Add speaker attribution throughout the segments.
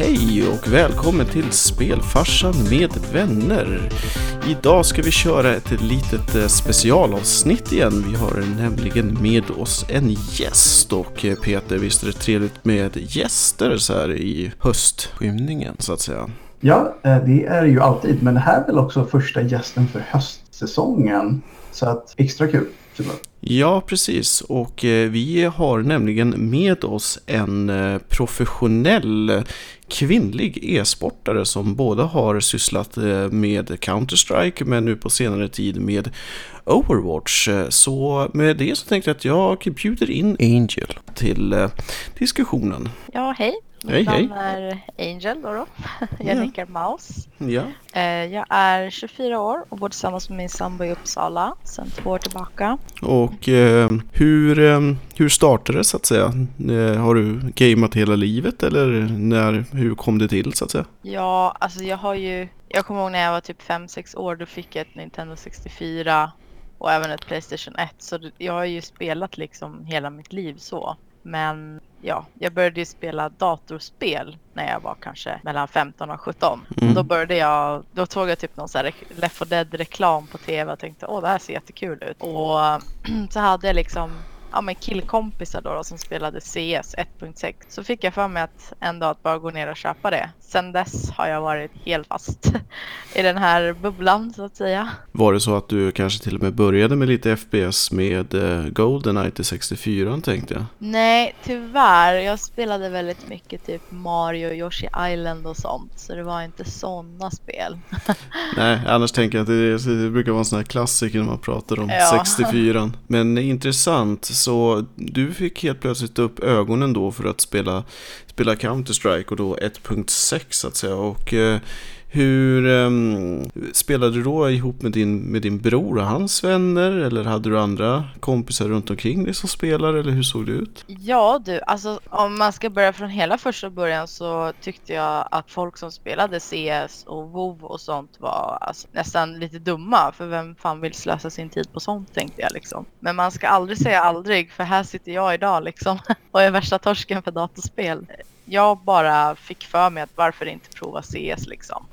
Speaker 1: Hej och välkommen till Spelfarsan med vänner. Idag ska vi köra ett litet eh, specialavsnitt igen. Vi har nämligen med oss en gäst och eh, Peter, visst är det trevligt med gäster så här i höstskymningen så att säga?
Speaker 2: Ja, eh, det är det ju alltid, men det här är väl också första gästen för höstsäsongen. Så att extra kul.
Speaker 1: Ja, precis. Och eh, vi har nämligen med oss en eh, professionell kvinnlig e-sportare som både har sysslat eh, med Counter-Strike men nu på senare tid med Overwatch. Eh, Så med det så tänkte jag att jag bjuder in Angel till eh, diskussionen.
Speaker 3: Ja, hej. Mitt
Speaker 1: Hej, hej.
Speaker 3: namn är Angel då. då. Jag
Speaker 1: Ja.
Speaker 3: nickar Maus.
Speaker 1: Ja,
Speaker 3: Eh, Jag är 24 år och bor tillsammans med min sambo i Uppsala sedan två år tillbaka.
Speaker 1: och eh, hur, eh, hur startade det så att säga? Eh, har du gameat hela livet eller när, hur kom det till så att säga?
Speaker 3: Ja, alltså jag har ju... Jag kommer ihåg när jag var typ 5-6 år, då fick jag ett Nintendo 64 och även ett Playstation 1. Så jag har ju spelat liksom hela mitt liv så. Men ja, jag började ju spela datorspel när jag var kanske mellan 15 och 17.
Speaker 1: Mm.
Speaker 3: Då började jag, då såg jag typ någon sån här Left 4 Dead reklam på tv och tänkte åh det här ser jättekul ut. Och så hade jag liksom ja, men killkompisar då, då som spelade CS 1.6. Så fick jag för mig att en dag att bara gå ner och köpa det. Sen dess har jag varit helt fast i den här bubblan så att säga.
Speaker 1: Var det så att du kanske till och med började med lite FPS med eh, Goldeneye till 64 tänkte jag?
Speaker 3: Nej, tyvärr. Jag spelade väldigt mycket typ Mario, Yoshi Island och sånt. Så det var inte sådana spel.
Speaker 1: Nej, annars tänker jag att det, det brukar vara en sån här klassiker när man pratar om
Speaker 3: Ja.
Speaker 1: 64. Men intressant, så du fick helt plötsligt upp ögonen då för att spela, spela Counter-Strike och då 1.6 så att säga. Och eh, hur um, spelade du då ihop med din, med din bror och hans vänner? Eller hade du andra kompisar runt omkring dig som spelade? Eller hur såg det ut?
Speaker 3: Ja du, alltså om man ska börja från hela första början så tyckte jag att folk som spelade CS och WoW och sånt var alltså, nästan lite dumma. För vem fan vill slösa sin tid på sånt tänkte jag liksom. Men man ska aldrig säga aldrig för här sitter jag idag liksom och är värsta torsken för datorspel. Jag bara fick för mig att varför inte prova CS liksom.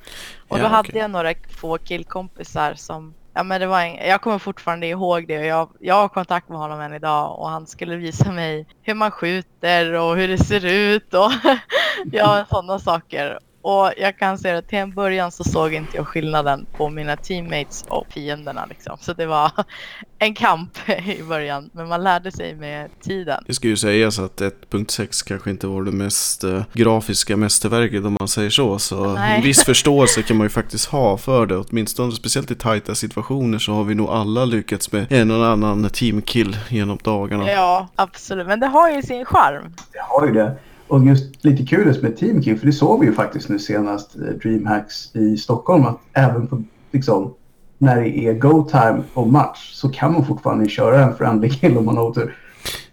Speaker 3: Och
Speaker 1: Ja,
Speaker 3: då hade
Speaker 1: okej.
Speaker 3: jag några få killkompisar som Ja men det var en, jag kommer fortfarande ihåg det och jag, jag har kontakt med honom än idag och han skulle visa mig hur man skjuter och hur det ser ut och ja sådana saker. Och jag kan säga att till en början så såg inte jag skillnaden på mina teammates och fienderna liksom. Så det var en kamp i början men man lärde sig med tiden.
Speaker 1: Det ska ju sägas att 1.6 kanske inte var det mest eh, grafiska mästerverket om man säger så. Så
Speaker 3: Nej.
Speaker 1: en viss förståelse kan man ju faktiskt ha för det. Åtminstone speciellt i tajta situationer så har vi nog alla lyckats med en och annan teamkill genom dagarna.
Speaker 3: Ja absolut men det har ju sin charm.
Speaker 2: Det har ju det. Och just lite kul just med Team King, för det såg vi ju faktiskt nu senast, eh, DreamHacks i Stockholm, att även på, liksom, när det är go-time och match så kan man fortfarande köra en friendly kill om man har otur.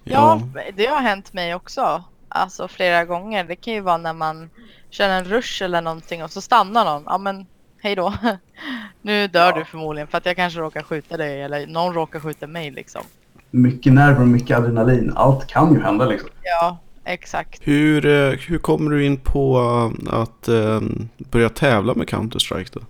Speaker 3: Ja, det har hänt mig också. Alltså flera gånger. Det kan ju vara när man kör en rush eller någonting och så stannar någon. Ja men hej då. Nu dör
Speaker 2: Ja.
Speaker 3: du förmodligen för att jag kanske råkar skjuta dig eller någon råkar skjuta mig liksom.
Speaker 2: Mycket nerver och mycket adrenalin. Allt kan ju hända liksom.
Speaker 3: Ja, exakt.
Speaker 1: Hur, eh, hur kommer du in på eh, att eh, börja tävla med Counter-Strike då?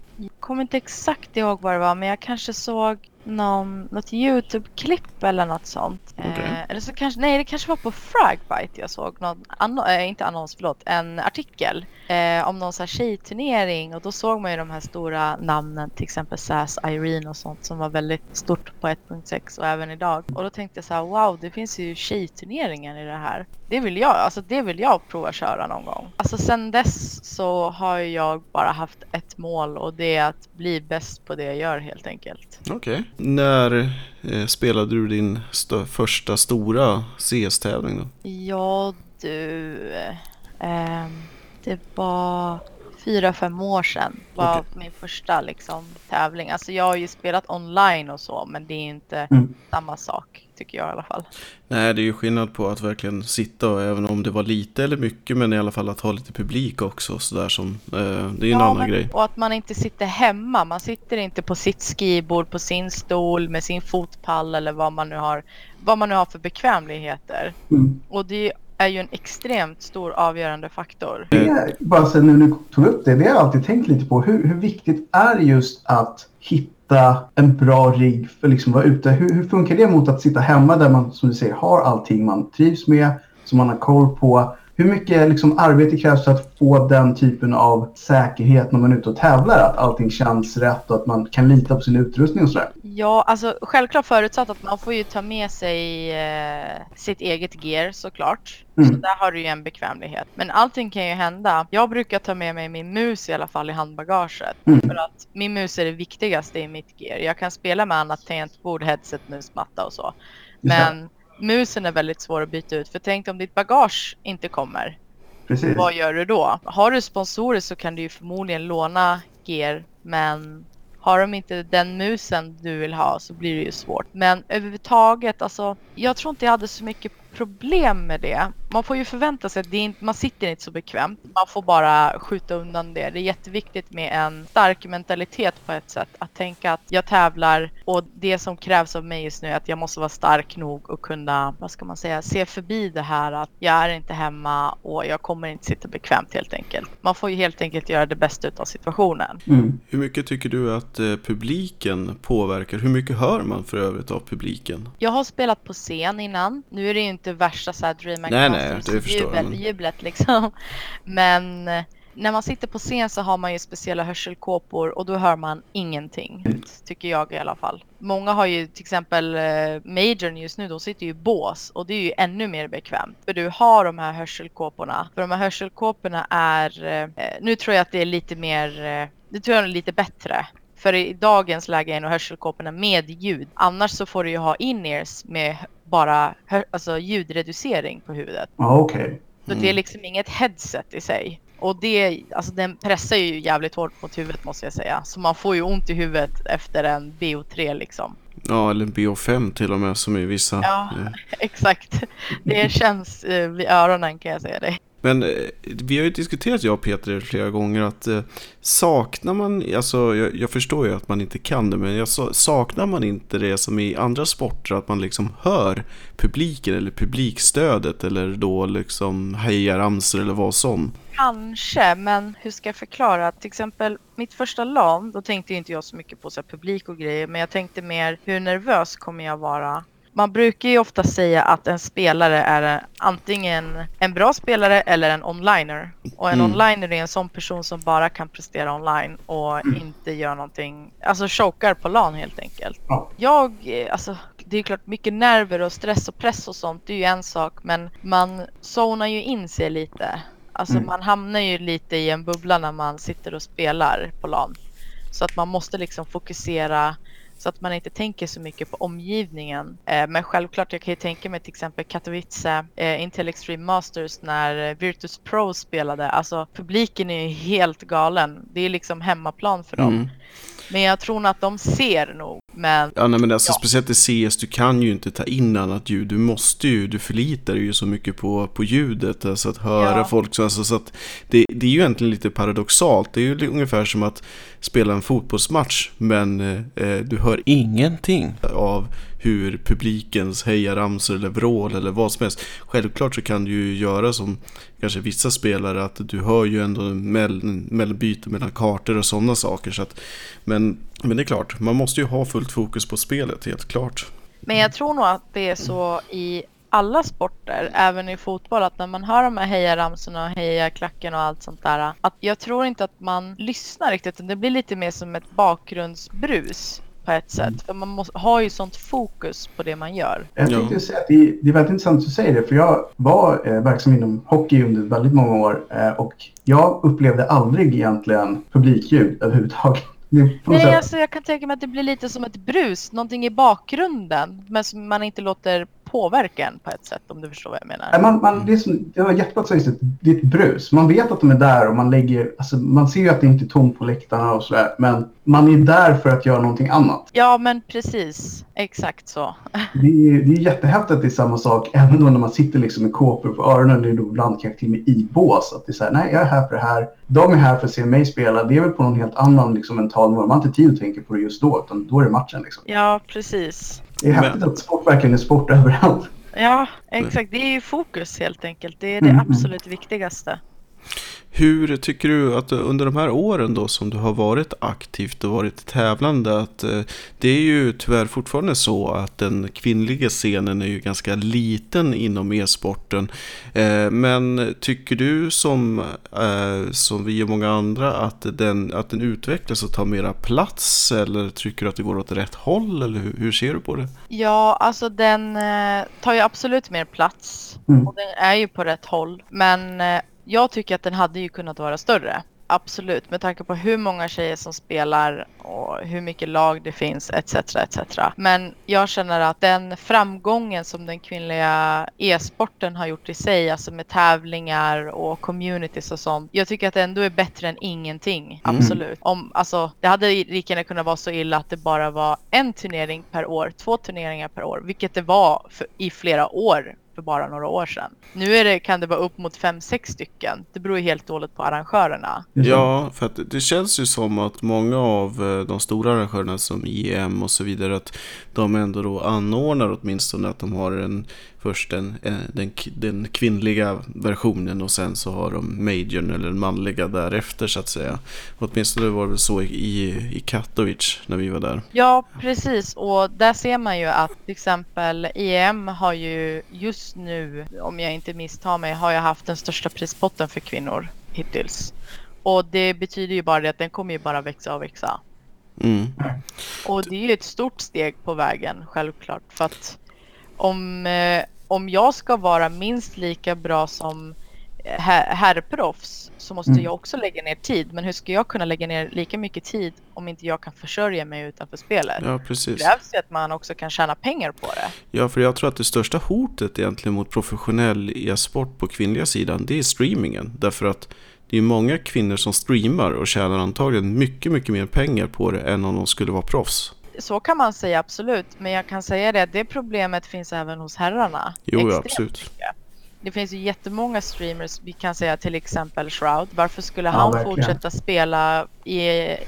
Speaker 3: Kommer inte exakt ihåg vad det var men jag kanske såg någon, något Youtube-klipp eller något sånt.
Speaker 1: Okej.
Speaker 3: Eh, eller så kanske, nej det kanske var på Fragbite jag såg någon, anno, eh, inte annons förlåt, en artikel eh, om någon så här tjejturnering och då såg man ju de här stora namnen till exempel SAS, Irene och sånt som var väldigt stort på 1.6 och även idag. Och då tänkte jag så här wow det finns ju tjejturneringar i det här. Det vill jag, alltså det vill jag prova köra någon gång. Alltså sen dess så har jag bara haft ett mål och det är att bli bäst på det jag gör helt enkelt.
Speaker 1: Okej. När eh, spelade du din stö- första stora CS-tävling då?
Speaker 3: Ja du, ehm, det var fyra, fem år sedan var
Speaker 1: Okej.
Speaker 3: min första liksom, tävling. Alltså jag har ju spelat online och så men det är inte
Speaker 2: Mm.
Speaker 3: samma sak tycker jag i alla fall.
Speaker 1: Nej, det är ju skillnad på att verkligen sitta och även om det var lite eller mycket men i alla fall att ha lite publik också sådär som, eh, det är ju en annan
Speaker 3: men,
Speaker 1: grej.
Speaker 3: Och att man inte sitter hemma. Man sitter inte på sitt skrivbord, på sin stol med sin fotpall eller vad man nu har, vad man nu har för bekvämligheter.
Speaker 2: Mm.
Speaker 3: Och det är ju är ju en extremt stor avgörande faktor.
Speaker 2: Det är, bara sen nu du tog upp det, det har jag alltid tänkt lite på. Hur, hur viktigt är det just att hitta en bra rigg för liksom att vara ute? Hur, hur funkar det mot att sitta hemma där man som du säger har allting man trivs med, som man har koll på? Hur mycket liksom, arbete krävs för att få den typen av säkerhet när man är ute och tävlar? Att allting känns rätt och att man kan lita på sin utrustning och sådär?
Speaker 3: Ja, alltså självklart förutsatt att man får ju ta med sig eh, sitt eget gear såklart.
Speaker 2: Mm.
Speaker 3: Så där har du ju en bekvämlighet. Men allting kan ju hända. Jag brukar ta med mig min mus i alla fall i handbagaget.
Speaker 2: Mm.
Speaker 3: För att min mus är det viktigaste i mitt gear. Jag kan spela med annat tangentbord, headset, musmatta och så. Men musen är väldigt svår att byta ut. För tänk om ditt bagage inte kommer.
Speaker 2: Precis.
Speaker 3: Vad gör du då? Har du sponsorer så kan du ju förmodligen låna gear. Men har de inte den musen du vill ha så blir det ju svårt. Men överhuvudtaget, alltså, jag tror inte jag hade så mycket problem med det. Man får ju förvänta sig att det är inte, man sitter inte så bekvämt. Man får bara skjuta undan det. Det är jätteviktigt med en stark mentalitet på ett sätt. Att tänka att jag tävlar och det som krävs av mig just nu är att jag måste vara stark nog och kunna, vad ska man säga, se förbi det här att jag är inte hemma och jag kommer inte sitta bekvämt helt enkelt. Man får ju helt enkelt göra det bästa av situationen.
Speaker 2: Mm.
Speaker 1: Hur mycket tycker du att eh, publiken påverkar? Hur mycket hör man för övrigt av publiken?
Speaker 3: Jag har spelat på scen innan. Nu är det ju inte värsta så här DreamHack
Speaker 1: Nej, nej, det förstår jag,
Speaker 3: jubel,
Speaker 1: men-
Speaker 3: jublet liksom. Men eh, när man sitter på scen så har man ju speciella hörselkåpor och då hör man ingenting. Tycker jag i alla fall. Många har ju till exempel eh, Majorn just nu, de sitter ju i bås och det är ju ännu mer bekvämt. För du har de här hörselkåporna. För de här hörselkåporna är, eh, nu tror jag att det är lite mer, det tror jag är lite bättre. För i dagens läge är nog hörselkåporna med ljud. Annars så får du ju ha in-ears med bara alltså ljudreducering på huvudet.
Speaker 2: Ja, okej.
Speaker 3: Så det är liksom inget headset i sig. Och det, alltså den pressar ju jävligt hårt mot huvudet måste jag säga. Så man får ju ont i huvudet efter en BO3 liksom.
Speaker 1: Ja, eller en BO5 till och med som i vissa.
Speaker 3: Ja.
Speaker 1: eh,
Speaker 3: Exakt. Det känns eh, vid öronen kan jag säga dig.
Speaker 1: Men eh, vi har ju diskuterat, jag och Peter, flera gånger att eh, saknar man, alltså jag, jag förstår ju att man inte kan det, men jag, saknar man inte det som i andra sporter, att man liksom hör publiken eller publikstödet eller då liksom hejaramsor eller vad som.
Speaker 3: Kanske, men hur ska jag förklara? Till exempel mitt första LAN, då tänkte inte jag så mycket på så här, publik och grejer, men jag tänkte mer hur nervös kommer jag vara? Man brukar ju ofta säga att en spelare är antingen en bra spelare eller en onliner. Och en
Speaker 1: Mm.
Speaker 3: onliner är en sån person som bara kan prestera online och inte gör någonting, alltså chokar på LAN helt enkelt.
Speaker 2: Ja.
Speaker 3: Jag, eh, alltså det är klart mycket nerver och stress och press och sånt, det är ju en sak, men man zonar ju in sig lite. Alltså
Speaker 2: Mm.
Speaker 3: man hamnar ju lite i en bubbla när man sitter och spelar på LAN. Så att man måste liksom fokusera så att man inte tänker så mycket på omgivningen. Eh, men självklart, jag kan ju tänka mig till exempel Katowice, eh, Intel Extreme Masters när Virtus Pro spelade. Alltså publiken är ju helt galen. Det är liksom hemmaplan för dem.
Speaker 1: Mm.
Speaker 3: Men jag tror nog att de ser nog. Men
Speaker 1: Ja, nej, men alltså
Speaker 3: Ja.
Speaker 1: speciellt i CS, du kan ju inte ta in annat ljud. Du måste ju, du förlitar dig ju så mycket på, på ljudet, alltså att höra
Speaker 3: Ja.
Speaker 1: folk. Så, alltså, så att det, det är ju egentligen lite paradoxalt. Det är ju ungefär som att spela en fotbollsmatch, men eh, eh, du hör ingenting av hur publikens hejaramsor eller vrål eller vad som helst. Självklart så kan du ju göra som kanske vissa spelare att du hör ju ändå mellanbyte mellan kartor och sådana saker. Så att, men, men det är klart, man måste ju ha fullt fokus på spelet, helt klart.
Speaker 3: Men jag tror nog att det är så i alla sporter, även i fotboll, att när man hör de här hejaramsorna och hejaklacken och allt sånt där, att jag tror inte att man lyssnar riktigt, utan det blir lite mer som ett bakgrundsbrus på ett sätt. För man måste, har ju sånt fokus på det man gör.
Speaker 2: Jag
Speaker 1: Ja.
Speaker 2: tänkte säga att det är, det är väldigt intressant att du säger det, för jag var eh, verksam inom hockey under väldigt många år eh, och jag upplevde aldrig egentligen publikljud överhuvudtaget.
Speaker 3: Nej, alltså jag kan tänka mig att det blir lite som ett brus, någonting i bakgrunden, men som man inte låter påverka en på ett sätt, om du förstår vad jag menar.
Speaker 2: Man, man, det, är som, det var jättebra säga det, det är ett brus. Man vet att de är där och man lägger, alltså man ser ju att det inte är tomt på läktarna och sådär. Men man är där för att göra någonting annat.
Speaker 3: Ja, men precis. Exakt så.
Speaker 2: Det är, det är jättehäftigt att det är samma sak även då när man sitter liksom med kåpor på öronen eller då ibland kanske till och med i bås. Att det är så här, nej jag är här för det här. De är här för att se mig spela. Det är väl på någon helt annan liksom, mental nivå. Man har inte tid att tänka på det just då utan då är det matchen liksom.
Speaker 3: Ja, precis.
Speaker 2: Det är häftigt att sport verkligen är sport överallt.
Speaker 3: Ja, exakt. Det är ju fokus helt enkelt. Det är det
Speaker 2: Mm, mm.
Speaker 3: absolut viktigaste.
Speaker 1: Hur tycker du att under de här åren då som du har varit aktivt och varit tävlande att eh, det är ju tyvärr fortfarande så att den kvinnliga scenen är ju ganska liten inom e-sporten. Eh, men tycker du som, eh, som vi och många andra att den, att den utvecklas och tar mera plats eller tycker du att det går åt rätt håll eller hur, hur ser du på det?
Speaker 3: Ja, alltså den tar ju absolut mer plats
Speaker 2: Mm.
Speaker 3: och den är ju på rätt håll. Men jag tycker att den hade ju kunnat vara större. Absolut, med tanke på hur många tjejer som spelar och hur mycket lag det finns etc. etc. Men jag känner att den framgången som den kvinnliga e-sporten har gjort i sig, alltså med tävlingar och communities och sånt. Jag tycker att det ändå är bättre än ingenting.
Speaker 1: Mm.
Speaker 3: Absolut. Om, alltså, det hade lika gärna kunnat vara så illa att det bara var en turnering per år, två turneringar per år, vilket det var för, i flera år för bara några år sedan. Nu är det, kan det vara upp mot fem sex stycken. Det beror ju helt och hållet på arrangörerna.
Speaker 2: Så.
Speaker 1: Ja, för att det känns ju som att många av eh, de stora arrangörerna som IEM och så vidare att de ändå då anordnar åtminstone att de har en först en, en, den, k- den kvinnliga versionen och sen så har de majorn eller den manliga därefter så att säga. Åtminstone var det väl så i, i Katowice när vi var där.
Speaker 3: Ja, precis. Och där ser man ju att till exempel EM har ju just nu, om jag inte misstar mig, har jag haft den största prispotten för kvinnor hittills. Och det betyder ju bara det att den kommer ju bara växa och växa.
Speaker 1: Mm.
Speaker 3: Och det är ju ett stort steg på vägen, självklart. För att om, eh, om jag ska vara minst lika bra som her- herrproffs så måste
Speaker 2: Mm.
Speaker 3: jag också lägga ner tid. Men hur ska jag kunna lägga ner lika mycket tid om inte jag kan försörja mig utanför spelet?
Speaker 1: Ja,
Speaker 3: Det
Speaker 1: precis.
Speaker 3: krävs ju att man också kan tjäna pengar på det.
Speaker 1: Ja, för jag tror att det största hotet egentligen mot professionell e-sport på kvinnliga sidan, det är streamingen. Därför att det är många kvinnor som streamar och tjänar antagligen mycket, mycket mer pengar på det än om de skulle vara proffs.
Speaker 3: Så kan man säga absolut. Men jag kan säga det att det problemet finns även hos herrarna.
Speaker 1: Jo, ja, absolut.
Speaker 3: mycket. Det finns ju jättemånga streamers, vi kan säga till exempel Shroud. Varför skulle
Speaker 2: Ja,
Speaker 3: han
Speaker 2: verkligen.
Speaker 3: fortsätta spela i,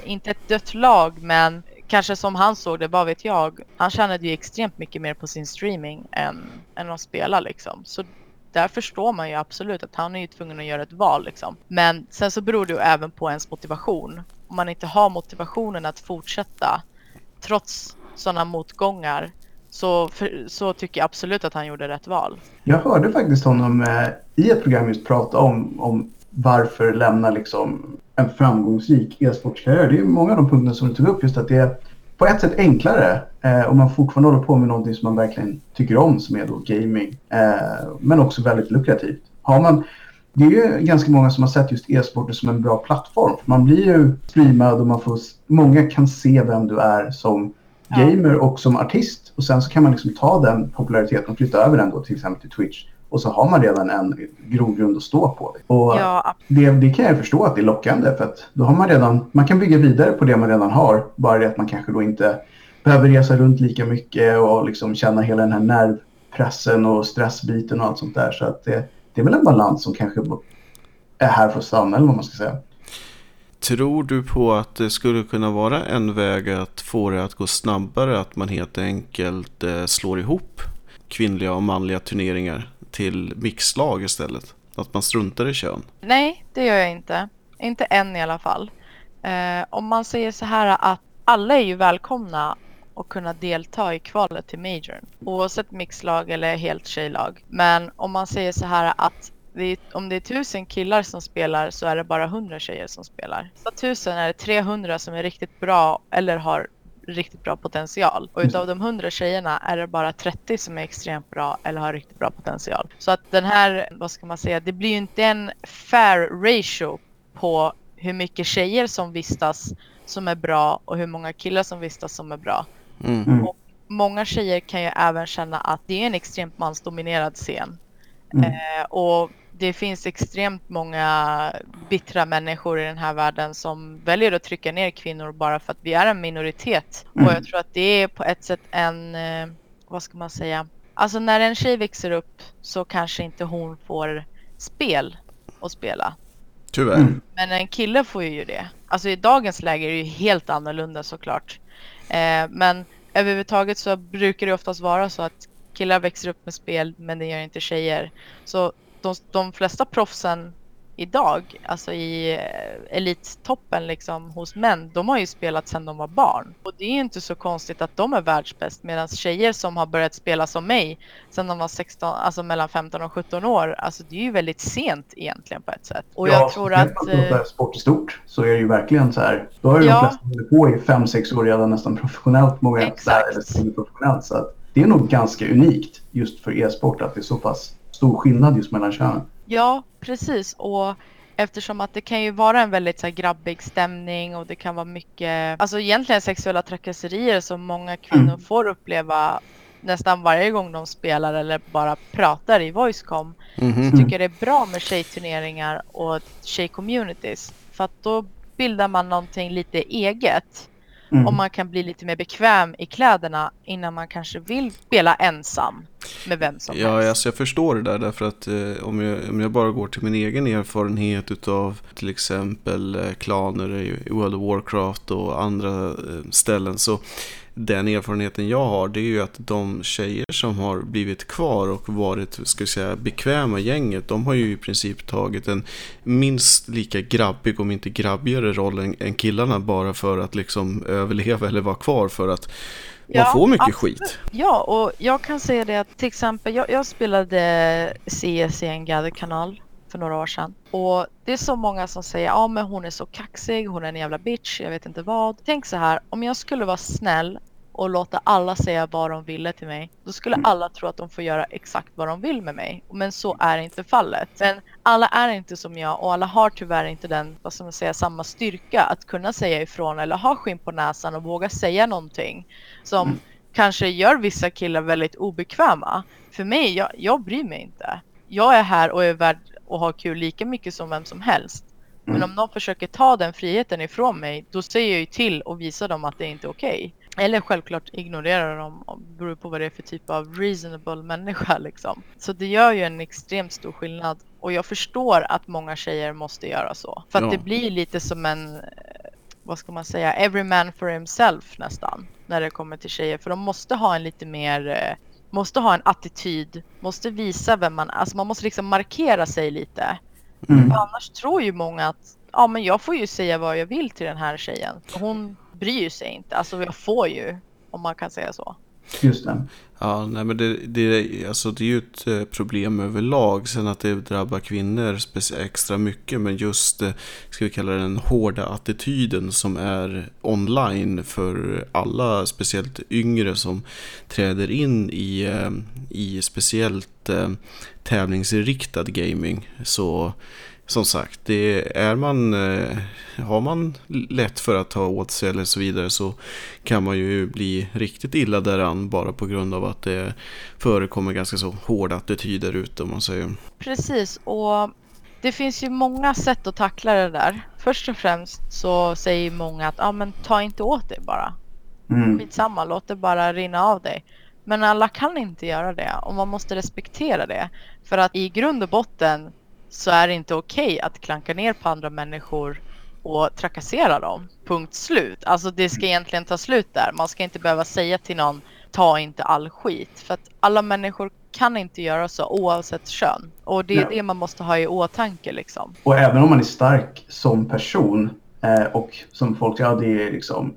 Speaker 3: inte ett dött lag, men kanske som han såg det, vad vet jag. Han tjänade ju extremt mycket mer på sin streaming än, än att spela liksom. Så där förstår man ju absolut att han är ju tvungen att göra ett val liksom. Men sen så beror det ju även på ens motivation. Om man inte har motivationen att fortsätta trots sådana motgångar så, för, så tycker jag absolut att han gjorde rätt val.
Speaker 2: Jag hörde faktiskt honom eh, i ett program just prata om, om varför lämna liksom en framgångsrik e-sportskarriär. Det är många av de punkterna som du tog upp. Just att det är på ett sätt enklare eh, om man fortfarande håller på med någonting som man verkligen tycker om som är då gaming. Eh, men också väldigt lukrativt. Har man, det är ju ganska många som har sett just e-sporten som en bra plattform. Man blir ju streamad och man får, många kan se vem du är som
Speaker 3: Ja.
Speaker 2: gamer och som artist. Och sen så kan man liksom ta den populariteten och flytta över den då till exempel till Twitch. Och så har man redan en grogrund att stå på. Och
Speaker 3: Ja,
Speaker 2: det, det kan jag förstå att det är lockande för att då har man redan, man kan bygga vidare på det man redan har. Bara det att man kanske då inte behöver resa runt lika mycket och liksom känna hela den här nervpressen och stressbiten och allt sånt där. Så att det, det är väl en balans som kanske är här för att stanna eller vad man ska säga.
Speaker 1: Tror du på att det skulle kunna vara en väg att få det att gå snabbare? Att man helt enkelt eh, slår ihop kvinnliga och manliga turneringar till mixlag istället? Att man struntar i kön?
Speaker 3: nej, det gör jag inte. Inte än i alla fall. Eh, om man säger så här att alla är ju välkomna att kunna delta i kvalet till majorn. Oavsett mixlag eller helt tjejlag. Men om man säger så här att det är, om det är tusen killar som spelar så är det bara 100 tjejer som spelar. Så tusen är det 300 som är riktigt bra eller har riktigt bra potential. Och utav de 100 tjejerna är det bara 30 som är extremt bra eller har riktigt bra potential. Så att den här, vad ska man säga, det blir ju inte en fair ratio på hur mycket tjejer som vistas som är bra och hur många killar som vistas som är bra.
Speaker 1: Mm.
Speaker 2: Mm.
Speaker 3: Många tjejer kan ju även känna att det är en extremt mansdominerad scen.
Speaker 2: Mm.
Speaker 3: Eh, och det finns extremt många bittra människor i den här världen som väljer att trycka ner kvinnor bara för att vi är en minoritet.
Speaker 2: Mm.
Speaker 3: Och jag tror att det är på ett sätt en, eh, vad ska man säga, alltså när en tjej växer upp så kanske inte hon får spel att spela.
Speaker 1: Tyvärr.
Speaker 2: Mm.
Speaker 3: Men en kille får ju det. Alltså i dagens läge är det ju helt annorlunda såklart. Eh, men överhuvudtaget så brukar det oftast vara så att killar växer upp med spel men det gör inte tjejer. Så de, de flesta proffsen idag, alltså i eh, elittoppen liksom hos män, de har ju spelat sedan de var barn. Och det är ju inte så konstigt att de är världsbäst medan tjejer som har börjat spela som mig sedan de var 16, alltså mellan 15 och 17 år, alltså det är ju väldigt sent egentligen på ett sätt. Och
Speaker 2: ja,
Speaker 3: jag tror att...
Speaker 2: Ja, sport i stort så är det ju verkligen så här, då har ju ja. de flesta hållit på i 5-6 år redan nästan professionellt, många
Speaker 3: Exakt.
Speaker 2: eller professionellt. Så att det är nog ganska unikt just för e-sport att det är så pass stor skillnad just mellan könen.
Speaker 3: Ja, precis. Och eftersom att det kan ju vara en väldigt så här, grabbig stämning och det kan vara mycket, alltså egentligen sexuella trakasserier som många kvinnor mm. får uppleva nästan varje gång de spelar eller bara pratar i Voicecom. Mm -hmm. Så tycker jag det är bra med tjejturneringar och tjejcommunities. För att då bildar man någonting lite eget. Mm. Och man kan bli lite mer bekväm i kläderna innan man kanske vill spela ensam med vem som
Speaker 1: ja,
Speaker 3: helst.
Speaker 1: Alltså jag förstår det där därför att eh, om, jag, om jag bara går till min egen erfarenhet utav till exempel eh, klaner i World of Warcraft och andra eh, ställen så den erfarenheten jag har det är ju att de tjejer som har blivit kvar och varit ska jag säga, bekväma gänget de har ju i princip tagit en minst lika grabbig om inte grabbigare roll än, än killarna bara för att liksom överleva eller vara kvar för att man ja, får mycket absolut. skit.
Speaker 3: Ja, och jag kan säga det att till exempel jag, jag spelade CS i en gatherkanal för några år sedan. Och det är så många som säger ja men hon är så kaxig, hon är en jävla bitch, jag vet inte vad. Tänk så här, om jag skulle vara snäll och låta alla säga vad de ville till mig, då skulle mm. alla tro att de får göra exakt vad de vill med mig. Men så är inte fallet. Men alla är inte som jag och alla har tyvärr inte den, vad ska man säga, samma styrka att kunna säga ifrån eller ha skinn på näsan och våga säga någonting som mm. kanske gör vissa killar väldigt obekväma. För mig, jag, jag bryr mig inte. Jag är här och är värd att ha kul lika mycket som vem som helst. Men mm. om någon försöker ta den friheten ifrån mig, då säger jag ju till och visar dem att det inte är okej. Okay. Eller självklart ignorera dem, beror på vad det är för typ av reasonable människa liksom. Så det gör ju en extremt stor skillnad. Och jag förstår att många tjejer måste göra så. För att ja. det blir lite som en, vad ska man säga, every man for himself nästan. När det kommer till tjejer. För de måste ha en lite mer eh, måste ha en attityd, måste visa vem man är. Alltså man måste liksom markera sig lite. Mm. annars tror ju många att ja, men jag får ju säga vad jag vill till den här tjejen. Hon bryr sig inte. Alltså jag får ju, om man kan säga så.
Speaker 2: Just det.
Speaker 1: Ja, nej men det, det, alltså det är ju ett eh, problem överlag. Sen att det drabbar kvinnor extra mycket. Men just, eh, ska vi kalla det den hårda attityden som är online för alla, speciellt yngre som träder in i, eh, i speciellt tävlingsriktad gaming. Så som sagt, det är man, eh, har man lätt för att ta åt sig eller så vidare så kan man ju bli riktigt illa däran bara på grund av att det förekommer ganska så hårda attityder ute om man säger.
Speaker 3: Precis, och det finns ju många sätt att tackla det där. Först och främst så säger många att ah, men ta inte åt dig bara. Mm. Skitsamma, låt det bara rinna av dig. Men alla kan inte göra det och man måste respektera det. För att i grund och botten så är det inte okej okay att klanka ner på andra människor och trakassera dem. Punkt slut. Alltså det ska egentligen ta slut där. Man ska inte behöva säga till någon ta inte all skit. För att alla människor kan inte göra så oavsett kön. Och det är ja. det man måste ha i åtanke liksom.
Speaker 2: Och även om man är stark som person eh, och som folk, ja det är liksom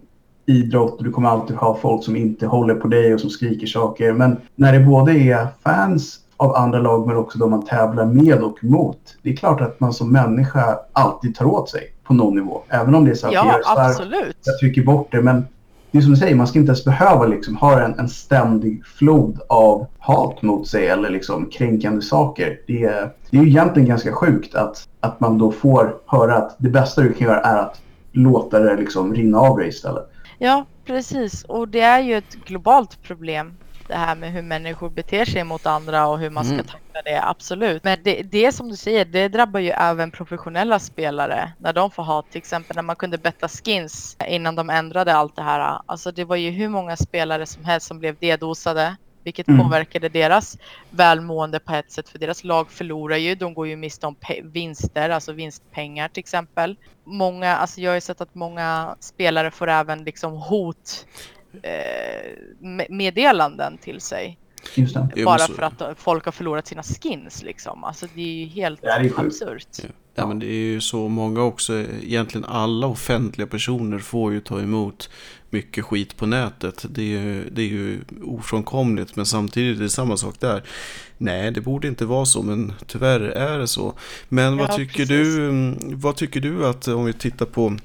Speaker 2: idrott och du kommer alltid ha folk som inte håller på dig och som skriker saker. Men när det både är fans av andra lag men också de man tävlar med och mot. Det är klart att man som människa alltid tar åt sig på någon nivå. Även om det är så att
Speaker 3: ja,
Speaker 2: jag är stark,
Speaker 3: absolut.
Speaker 2: jag trycker bort det. Men det är som du säger, man ska inte ens behöva liksom ha en, en ständig flod av hat mot sig eller liksom kränkande saker. Det är, det är ju egentligen ganska sjukt att, att man då får höra att det bästa du kan göra är att låta det liksom rinna av dig istället.
Speaker 3: Ja, precis. Och det är ju ett globalt problem det här med hur människor beter sig mot andra och hur man ska mm. tackla det, absolut. Men det, det som du säger, det drabbar ju även professionella spelare när de får ha, till exempel när man kunde betta skins innan de ändrade allt det här. Alltså det var ju hur många spelare som helst som blev dedosade vilket mm. påverkade deras välmående på ett sätt för deras lag förlorar ju. De går ju miste om vinster, alltså vinstpengar till exempel. Många, alltså jag har ju sett att många spelare får även liksom hot meddelanden till sig.
Speaker 2: Just det.
Speaker 1: Jo,
Speaker 3: Bara för att folk har förlorat sina skins liksom. Alltså det är ju helt
Speaker 2: det är
Speaker 3: absurt.
Speaker 1: Ja. Ja, men det är ju så många också, egentligen alla offentliga personer får ju ta emot mycket skit på nätet. Det är ju, det är ju ofrånkomligt, men samtidigt är det samma sak där. Nej, det borde inte vara så, men tyvärr är det så. Men vad
Speaker 3: Ja,
Speaker 1: tycker
Speaker 3: precis.
Speaker 1: du, vad tycker du att, om vi tittar på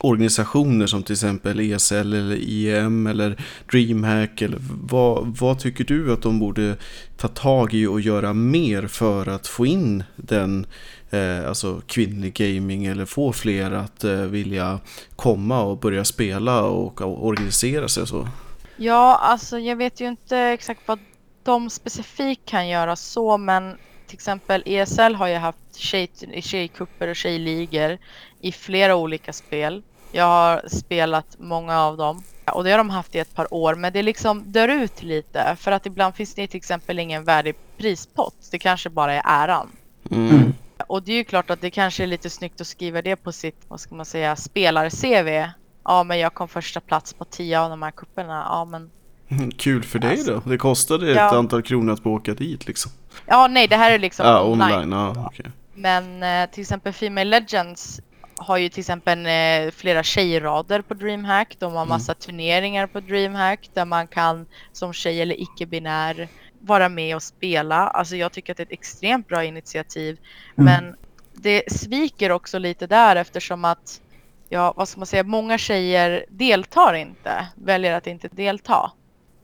Speaker 1: organisationer som till exempel ESL eller IEM eller DreamHack eller vad, vad tycker du att de borde ta tag i och göra mer för att få in den eh, alltså kvinnlig gaming eller få fler att eh, vilja komma och börja spela och, och organisera sig och så?
Speaker 3: Ja, alltså jag vet ju inte exakt vad de specifikt kan göra så, men till exempel ESL har ju haft tjej, tjejkupper och tjejligor i flera olika spel. Jag har spelat många av dem och det har de haft i ett par år, men det liksom dör ut lite för att ibland finns det till exempel ingen värdig prispott. Det kanske bara är äran.
Speaker 1: Mm.
Speaker 3: Och det är ju klart att det kanske är lite snyggt att skriva det på sitt, vad ska man säga, spelar-CV. Ja, men jag kom första plats på tio av de här kupperna. Ja, men
Speaker 1: Kul för dig
Speaker 3: Alltså,
Speaker 1: då. Det kostade ett
Speaker 3: ja.
Speaker 1: antal kronor att åka dit liksom.
Speaker 3: ja, nej, det här är liksom
Speaker 1: Ja,
Speaker 3: online.
Speaker 1: online. Ja, okej.
Speaker 3: Men eh, till exempel Female Legends har ju till exempel eh, flera tjejrader på DreamHack. De har massa turneringar på DreamHack där man kan som tjej eller icke-binär vara med och spela. Alltså jag tycker att det är ett extremt bra initiativ.
Speaker 2: Mm.
Speaker 3: Men det sviker också lite där eftersom att ja, vad ska man säga, många tjejer deltar inte, väljer att inte delta.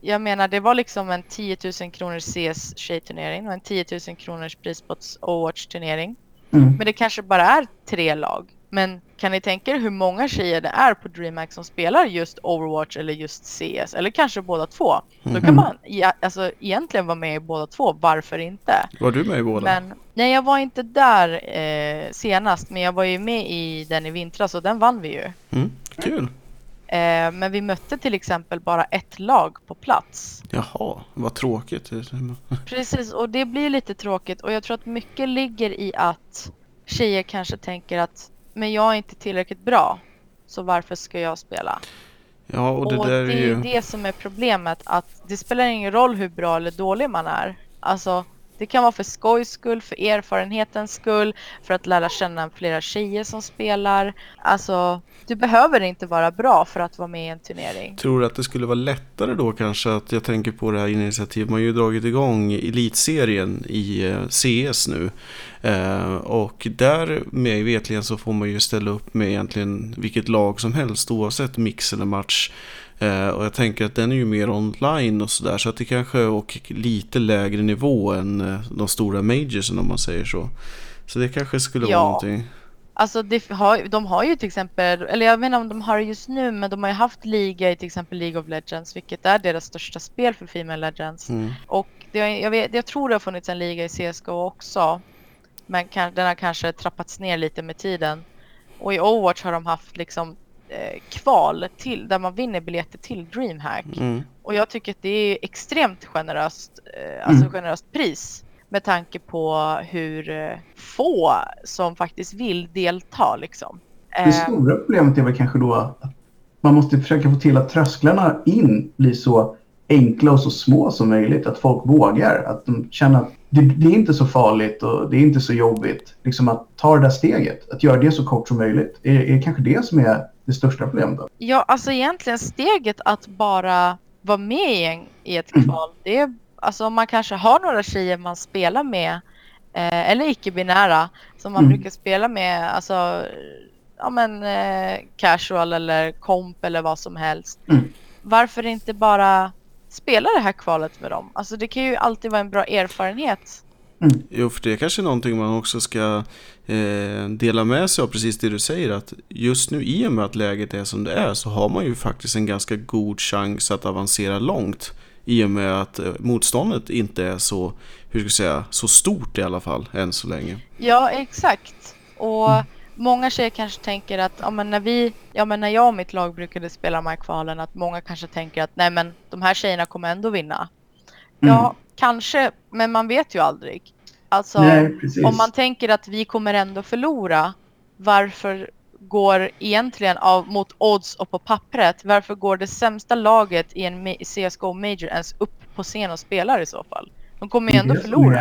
Speaker 3: Jag menar, det var liksom en 10 000 kronors CS tjejturnering och en 10 000 kronors prispots Overwatch turnering.
Speaker 2: Mm.
Speaker 3: Men det kanske bara är tre lag. Men kan ni tänka er hur många tjejer det är på DreamHack som spelar just Overwatch eller just CS? Eller kanske båda två? Då kan man ja, alltså, egentligen vara med i båda två. Varför inte?
Speaker 1: Var du med i båda?
Speaker 3: Men, nej, jag var inte där eh, senast. Men jag var ju med i den i vintras och den vann vi ju.
Speaker 1: Mm, kul.
Speaker 3: Eh, men vi mötte till exempel bara ett lag på plats.
Speaker 1: Jaha, vad tråkigt.
Speaker 3: Precis, och det blir lite tråkigt. Och jag tror att mycket ligger i att tjejer kanske tänker att men jag är inte tillräckligt bra. Så varför ska jag spela?
Speaker 1: Ja, och det
Speaker 3: och det
Speaker 1: är ju
Speaker 3: det som är problemet. Att det spelar ingen roll hur bra eller dålig man är. Alltså, det kan vara för skojs skull, för erfarenhetens skull, för att lära känna flera tjejer som spelar. Alltså, du behöver inte vara bra för att vara med i en turnering.
Speaker 1: Tror du att det skulle vara lättare då kanske att jag tänker på det här initiativet. Man har ju dragit igång elitserien i eh, CS nu. Eh, och där med vetligen så får man ju ställa upp med egentligen vilket lag som helst oavsett mix eller match. Eh, och jag tänker att den är ju mer online och sådär så att det kanske och lite lägre nivå än eh, de stora majorsen om man säger så. Så det kanske skulle
Speaker 3: Ja.
Speaker 1: vara någonting.
Speaker 3: Alltså det har, de har ju till exempel, eller jag inte om de har det just nu, men de har ju haft liga i till exempel League of Legends, vilket är deras största spel för Female Legends.
Speaker 1: Mm.
Speaker 3: Och det, jag, vet, jag tror det har funnits en liga i CSGO också. Men kan, den har kanske trappats ner lite med tiden. Och i Overwatch har de haft liksom kval till, där man vinner biljetter till DreamHack.
Speaker 1: Mm.
Speaker 3: Och jag tycker att det är extremt generöst, eh, alltså
Speaker 2: Mm.
Speaker 3: generöst pris. Med tanke på hur eh, få som faktiskt vill delta liksom.
Speaker 2: Det
Speaker 3: Eh,
Speaker 2: stora problemet är väl kanske då att man måste försöka få till att trösklarna in blir så enkla och så små som möjligt. Att folk vågar. Att de känner att det, det är inte så farligt och det är inte så jobbigt. Liksom att ta det där steget. Att göra det så kort som möjligt. Är, är det kanske det som är det största problemet? Då?
Speaker 3: Ja, alltså egentligen steget att bara vara med i, en, i ett
Speaker 2: Mm.
Speaker 3: kval. Det är, alltså om man kanske har några tjejer man spelar med. Eh, eller icke-binära. Som man
Speaker 2: Mm.
Speaker 3: brukar spela med. Alltså ja men eh, casual eller komp eller vad som helst.
Speaker 2: Mm.
Speaker 3: Varför inte bara spela det här kvalet med dem? Alltså det kan ju alltid vara en bra erfarenhet.
Speaker 1: Jo, för det är kanske någonting man också ska eh, dela med sig av precis det du säger att just nu i och med att läget är som det är så har man ju faktiskt en ganska god chans att avancera långt i och med att eh, motståndet inte är så, hur ska jag säga, så stort i alla fall än så länge.
Speaker 3: Ja, exakt. Och många tjejer kanske tänker att ja, men när vi, ja, men när jag och mitt lag brukade spela de här kvalen att många kanske tänker att nej men de här tjejerna kommer ändå vinna. Ja,
Speaker 2: Mm.
Speaker 3: kanske, men man vet ju aldrig. Alltså,
Speaker 2: Nej,
Speaker 3: om man tänker att vi kommer ändå förlora, varför går egentligen av mot odds och på pappret, varför går det sämsta laget i en CSGO Major ens upp på scen och spelar i så fall? De kommer ju ändå förlora.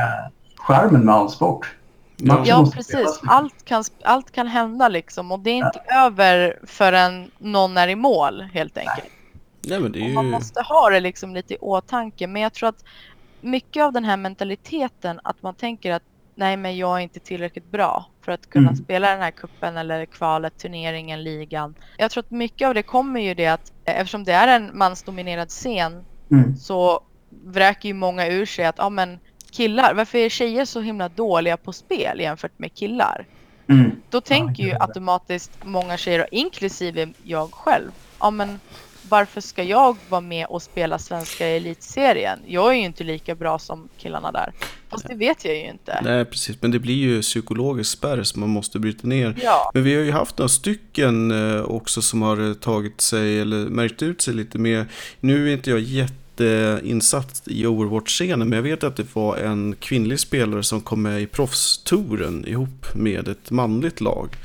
Speaker 2: Skärmen med all sport.
Speaker 3: Ja, ja precis. Allt kan, allt kan hända liksom och det är inte ja. över förrän någon är i mål helt enkelt.
Speaker 1: Nej, men det är ju...
Speaker 3: Man måste ha det liksom lite i åtanke. Men jag tror att mycket av den här mentaliteten att man tänker att nej men jag är inte tillräckligt bra för att kunna mm. spela den här kuppen eller kvalet, turneringen, ligan. Jag tror att mycket av det kommer ju det att eftersom det är en mansdominerad scen mm. så vräker ju många ur sig att ja men killar, varför är tjejer så himla dåliga på spel jämfört med killar? Mm. Då tänker ju automatiskt många tjejer, inklusive jag själv, ja men varför ska jag vara med och spela svenska elitserien? Jag är ju inte lika bra som killarna där. Fast det vet jag ju inte.
Speaker 1: Nej, precis. Men det blir ju psykologisk spärr som man måste bryta ner.
Speaker 3: Ja.
Speaker 1: Men vi har ju haft några stycken eh, också som har tagit sig eller märkt ut sig lite mer. Nu är inte jag jätteinsatt i Overwatch-scenen, men jag vet att det var en kvinnlig spelare som kom med i proffstouren ihop med ett manligt lag.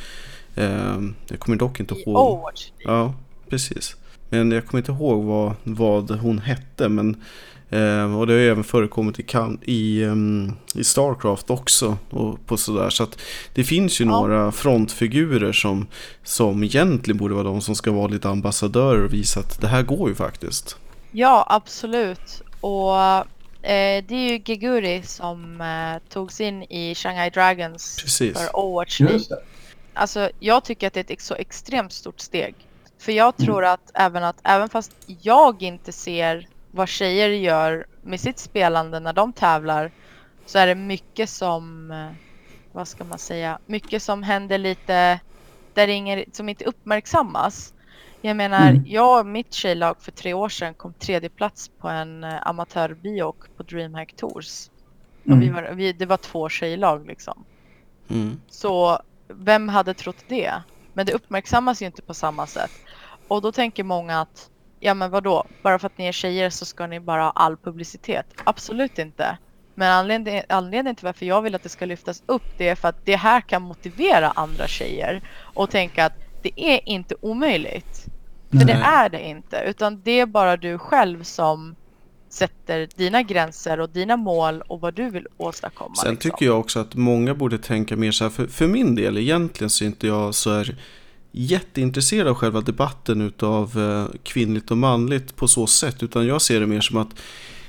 Speaker 1: Eh, jag kommer dock inte ihåg.
Speaker 3: I Overwatch?
Speaker 1: Ja, precis. Men jag kommer inte ihåg vad, vad hon hette. Men, eh, och det har även förekommit i, i, um, i Starcraft också. Och på sådär. Så att det finns ju ja. några frontfigurer som, som egentligen borde vara de som ska vara lite ambassadörer och visa att det här går ju faktiskt.
Speaker 3: Ja, absolut. Och eh, det är ju Geguri som eh, togs in i Shanghai Dragons
Speaker 1: Precis.
Speaker 3: för Overwatch League. Alltså, jag tycker att det är ett så extremt stort steg. För jag mm. tror att även att även fast jag inte ser vad tjejer gör med sitt spelande när de tävlar så är det mycket som, eh, vad ska man säga, mycket som händer lite där ingen, som inte uppmärksammas. Jag menar, mm. jag och mitt tjejlag för tre år sedan kom tredje plats på en uh, amatörbiok på DreamHack Tours. Mm. Och vi var, vi, det var två tjejlag liksom. Mm. Så vem hade trott det? Men det uppmärksammas ju inte på samma sätt. Och då tänker många att, ja men vadå, bara för att ni är tjejer så ska ni bara ha all publicitet. Absolut inte. Men anledningen, anledningen till varför jag vill att det ska lyftas upp det är för att det här kan motivera andra tjejer och tänka att det är inte omöjligt. För det är det inte, utan det är bara du själv som sätter dina gränser och dina mål och vad du vill åstadkomma.
Speaker 1: Sen liksom. tycker jag också att många borde tänka mer så här, för, för min del egentligen så är inte jag så här jätteintresserad av själva debatten utav eh, kvinnligt och manligt på så sätt. Utan jag ser det mer som att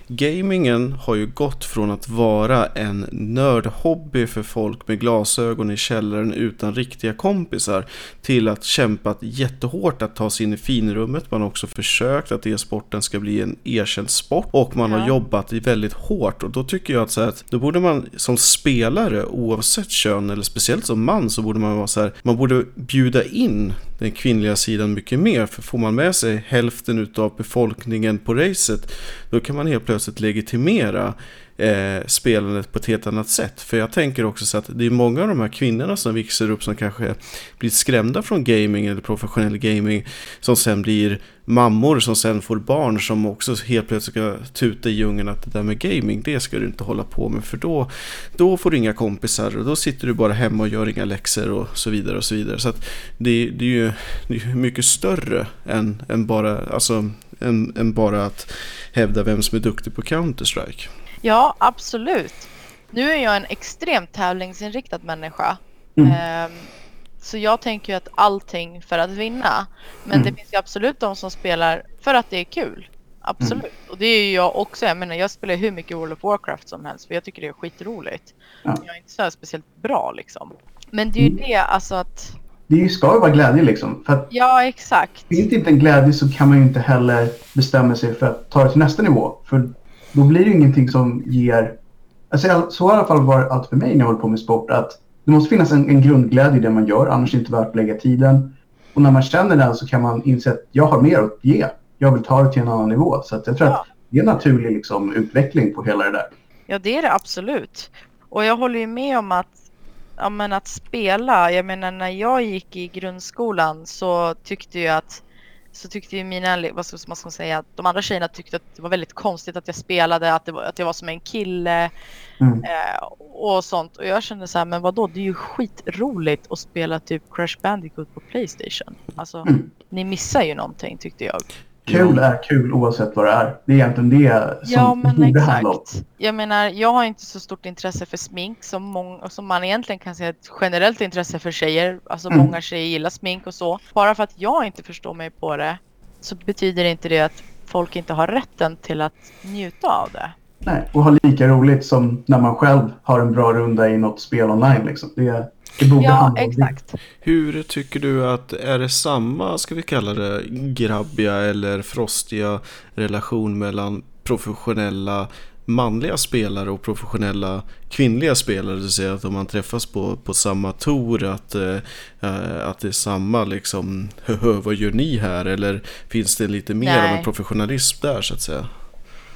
Speaker 1: Gamingen har ju gått från att vara en nördhobby för folk med glasögon i källaren utan riktiga kompisar till att kämpat jättehårt att ta sig in i finrummet. Man har också försökt att e-sporten ska bli en erkänd sport och man ja. har jobbat väldigt hårt och då tycker jag att, så att då borde man som spelare oavsett kön eller speciellt som man så borde man vara så här, man borde bjuda in den kvinnliga sidan mycket mer. För får man med sig hälften av befolkningen på racet då kan man helt plötsligt legitimera eh, spelandet på ett helt annat sätt. För jag tänker också så att det är många av de här kvinnorna som växer upp som kanske blir skrämda från gaming eller professionell gaming som sen blir mammor som sen får barn som också helt plötsligt ska tuta i djungeln att det där med gaming det ska du inte hålla på med för då, då får du inga kompisar och då sitter du bara hemma och gör inga läxor och så vidare och så vidare. Så att det, det är ju det är mycket större än, än bara alltså, än, än bara att hävda vem som är duktig på Counter-Strike.
Speaker 3: Ja, absolut. Nu är jag en extremt tävlingsinriktad människa. Mm. Um, så jag tänker ju att allting för att vinna. Men mm. det finns ju absolut de som spelar för att det är kul. Absolut. Mm. Och det är ju jag också. Jag menar jag spelar hur mycket World of Warcraft som helst för jag tycker det är skitroligt. Ja. Jag är inte så speciellt bra liksom. Men det är ju mm. det alltså att...
Speaker 2: Det ska ju vara glädje liksom.
Speaker 3: Ja exakt.
Speaker 2: Finns det inte en glädje så kan man ju inte heller bestämma sig för att ta det till nästa nivå. För då blir det ingenting som ger... Alltså, så har i alla fall varit allt för mig när jag håller på med sport. Att det måste finnas en, en grundglädje i det man gör, annars är det inte värt att lägga tiden. Och när man känner den så kan man inse att jag har mer att ge. Jag vill ta det till en annan nivå. Så jag tror ja. att det är en naturlig liksom, utveckling på hela det där.
Speaker 3: Ja, det är det absolut. Och jag håller ju med om att, ja, men att spela, jag menar när jag gick i grundskolan så tyckte jag att så tyckte ju mina, vad ska man säga, de andra tjejerna tyckte att det var väldigt konstigt att jag spelade, att, det var, att jag var som en kille
Speaker 2: Mm.
Speaker 3: eh, och sånt. Och jag kände så här, men vadå, det är ju skitroligt att spela typ Crash Bandicoot på Playstation. Alltså,
Speaker 2: Mm.
Speaker 3: ni missar ju någonting tyckte jag.
Speaker 2: Kul är kul oavsett vad det är. Det är egentligen det som
Speaker 3: Ja, men
Speaker 2: borde handla om.
Speaker 3: exakt. Jag menar, jag har inte så stort intresse för smink som, mång- som man egentligen kan säga ett generellt intresse för tjejer. Alltså
Speaker 2: Mm.
Speaker 3: många tjejer gillar smink och så. Bara för att jag inte förstår mig på det så betyder inte det att folk inte har rätten till att njuta av det.
Speaker 2: Nej, och ha lika roligt som när man själv har en bra runda i något spel online. Liksom. Det, det borde
Speaker 3: Ja, exakt.
Speaker 1: Hur tycker du att, är det samma, ska vi kalla det, grabbiga eller frostiga relation mellan professionella manliga spelare och professionella kvinnliga spelare? Det vill säga att om man träffas på, på samma tour att, eh, eh, att det är samma liksom, vad gör ni här? Eller finns det lite mer av
Speaker 3: Nej.
Speaker 1: en professionalism där så att säga?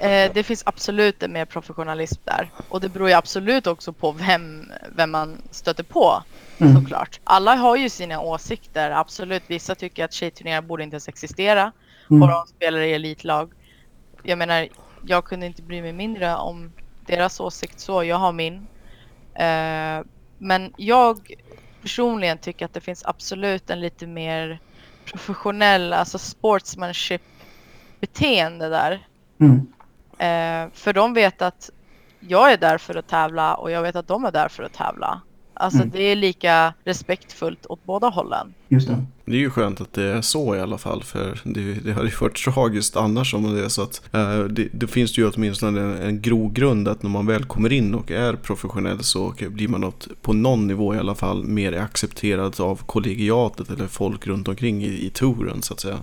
Speaker 3: Eh, det finns absolut en mer professionalism där. Och det beror ju absolut också på vem, vem man stöter på.
Speaker 2: Mm.
Speaker 3: Såklart. Alla har ju sina åsikter. Absolut. Vissa tycker att tjejturneringar borde inte ens existera.
Speaker 2: Mm.
Speaker 3: Och de spelar i elitlag. Jag menar, jag kunde inte bry mig mindre om deras åsikt så. Jag har min. Eh, men jag personligen tycker att det finns absolut en lite mer professionell, alltså sportsmanship beteende där.
Speaker 2: Mm.
Speaker 3: Eh, för de vet att jag är där för att tävla och jag vet att de är där för att tävla. Alltså
Speaker 2: Mm.
Speaker 3: det är lika respektfullt åt båda hållen.
Speaker 2: Just det.
Speaker 1: Det är ju skönt att det är så i alla fall för det, det hade ju varit tragiskt annars om det är så att eh, det, det finns ju åtminstone en, en grogrund att när man väl kommer in och är professionell så blir man något, på någon nivå i alla fall mer accepterad av kollegiatet eller folk runt omkring i, i touren så att säga.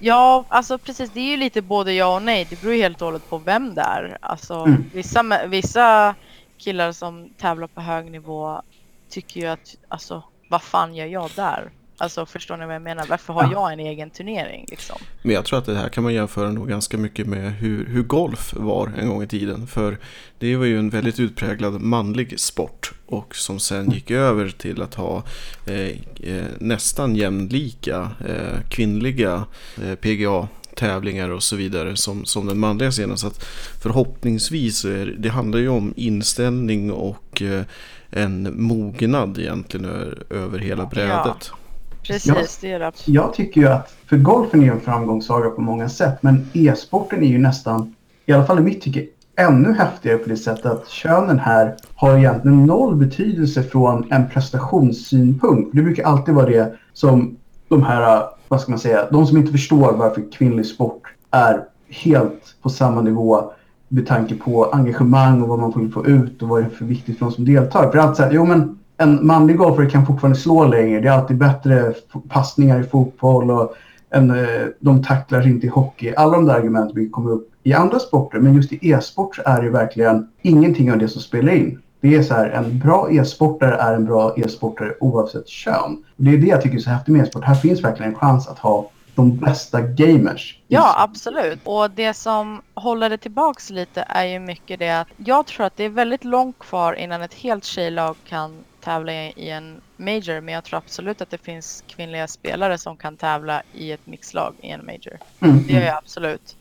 Speaker 3: Ja, alltså precis. Det är ju lite både ja och nej. Det beror ju helt och hållet på vem det är. Alltså
Speaker 2: Mm.
Speaker 3: vissa, vissa killar som tävlar på hög nivå tycker ju att alltså vad fan gör jag där? Alltså förstår ni vad jag menar? Varför har
Speaker 2: Ja.
Speaker 3: jag en egen turnering liksom?
Speaker 1: Men jag tror att det här kan man jämföra nog ganska mycket med hur, hur golf var en gång i tiden. För det var ju en väldigt utpräglad manlig sport och som sen gick över till att ha eh, eh, nästan jämlika eh, kvinnliga eh, PGA tävlingar och så vidare som, som den manliga scenen. Så att förhoppningsvis är det, handlar ju om inställning och eh, en mognad egentligen över hela brädet.
Speaker 3: Precis, det är det.
Speaker 2: Jag tycker ju att, för golfen är ju en framgångssaga på många sätt, men e-sporten är ju nästan, i alla fall i mitt tycke, ännu häftigare på det sättet att könen här har egentligen noll betydelse från en prestationssynpunkt. Det brukar alltid vara det som de här, vad ska man säga, de som inte förstår varför kvinnlig sport är helt på samma nivå med tanke på engagemang och vad man vill få ut och vad det är för viktigt för de som deltar. För att säga, jo men en manlig golfare kan fortfarande slå längre. Det är alltid bättre passningar i fotboll och en, eh, de tacklar inte i hockey. Alla de där argumenten komma upp i andra sporter. Men just i e-sport så är det verkligen ingenting av det som spelar in. Det är så här, en bra e-sportare är en bra e-sportare oavsett kön. Det är det jag tycker är så häftigt med e-sport. Här finns verkligen en chans att ha de bästa gamers.
Speaker 3: Ja, absolut. Och det som håller det tillbaks lite är ju mycket det att jag tror att det är väldigt långt kvar innan ett helt tjejlag kan tävla i en major. Men jag tror absolut att det finns kvinnliga spelare som kan tävla i ett mixlag i en major.
Speaker 2: Mm,
Speaker 3: Det gör jag absolut.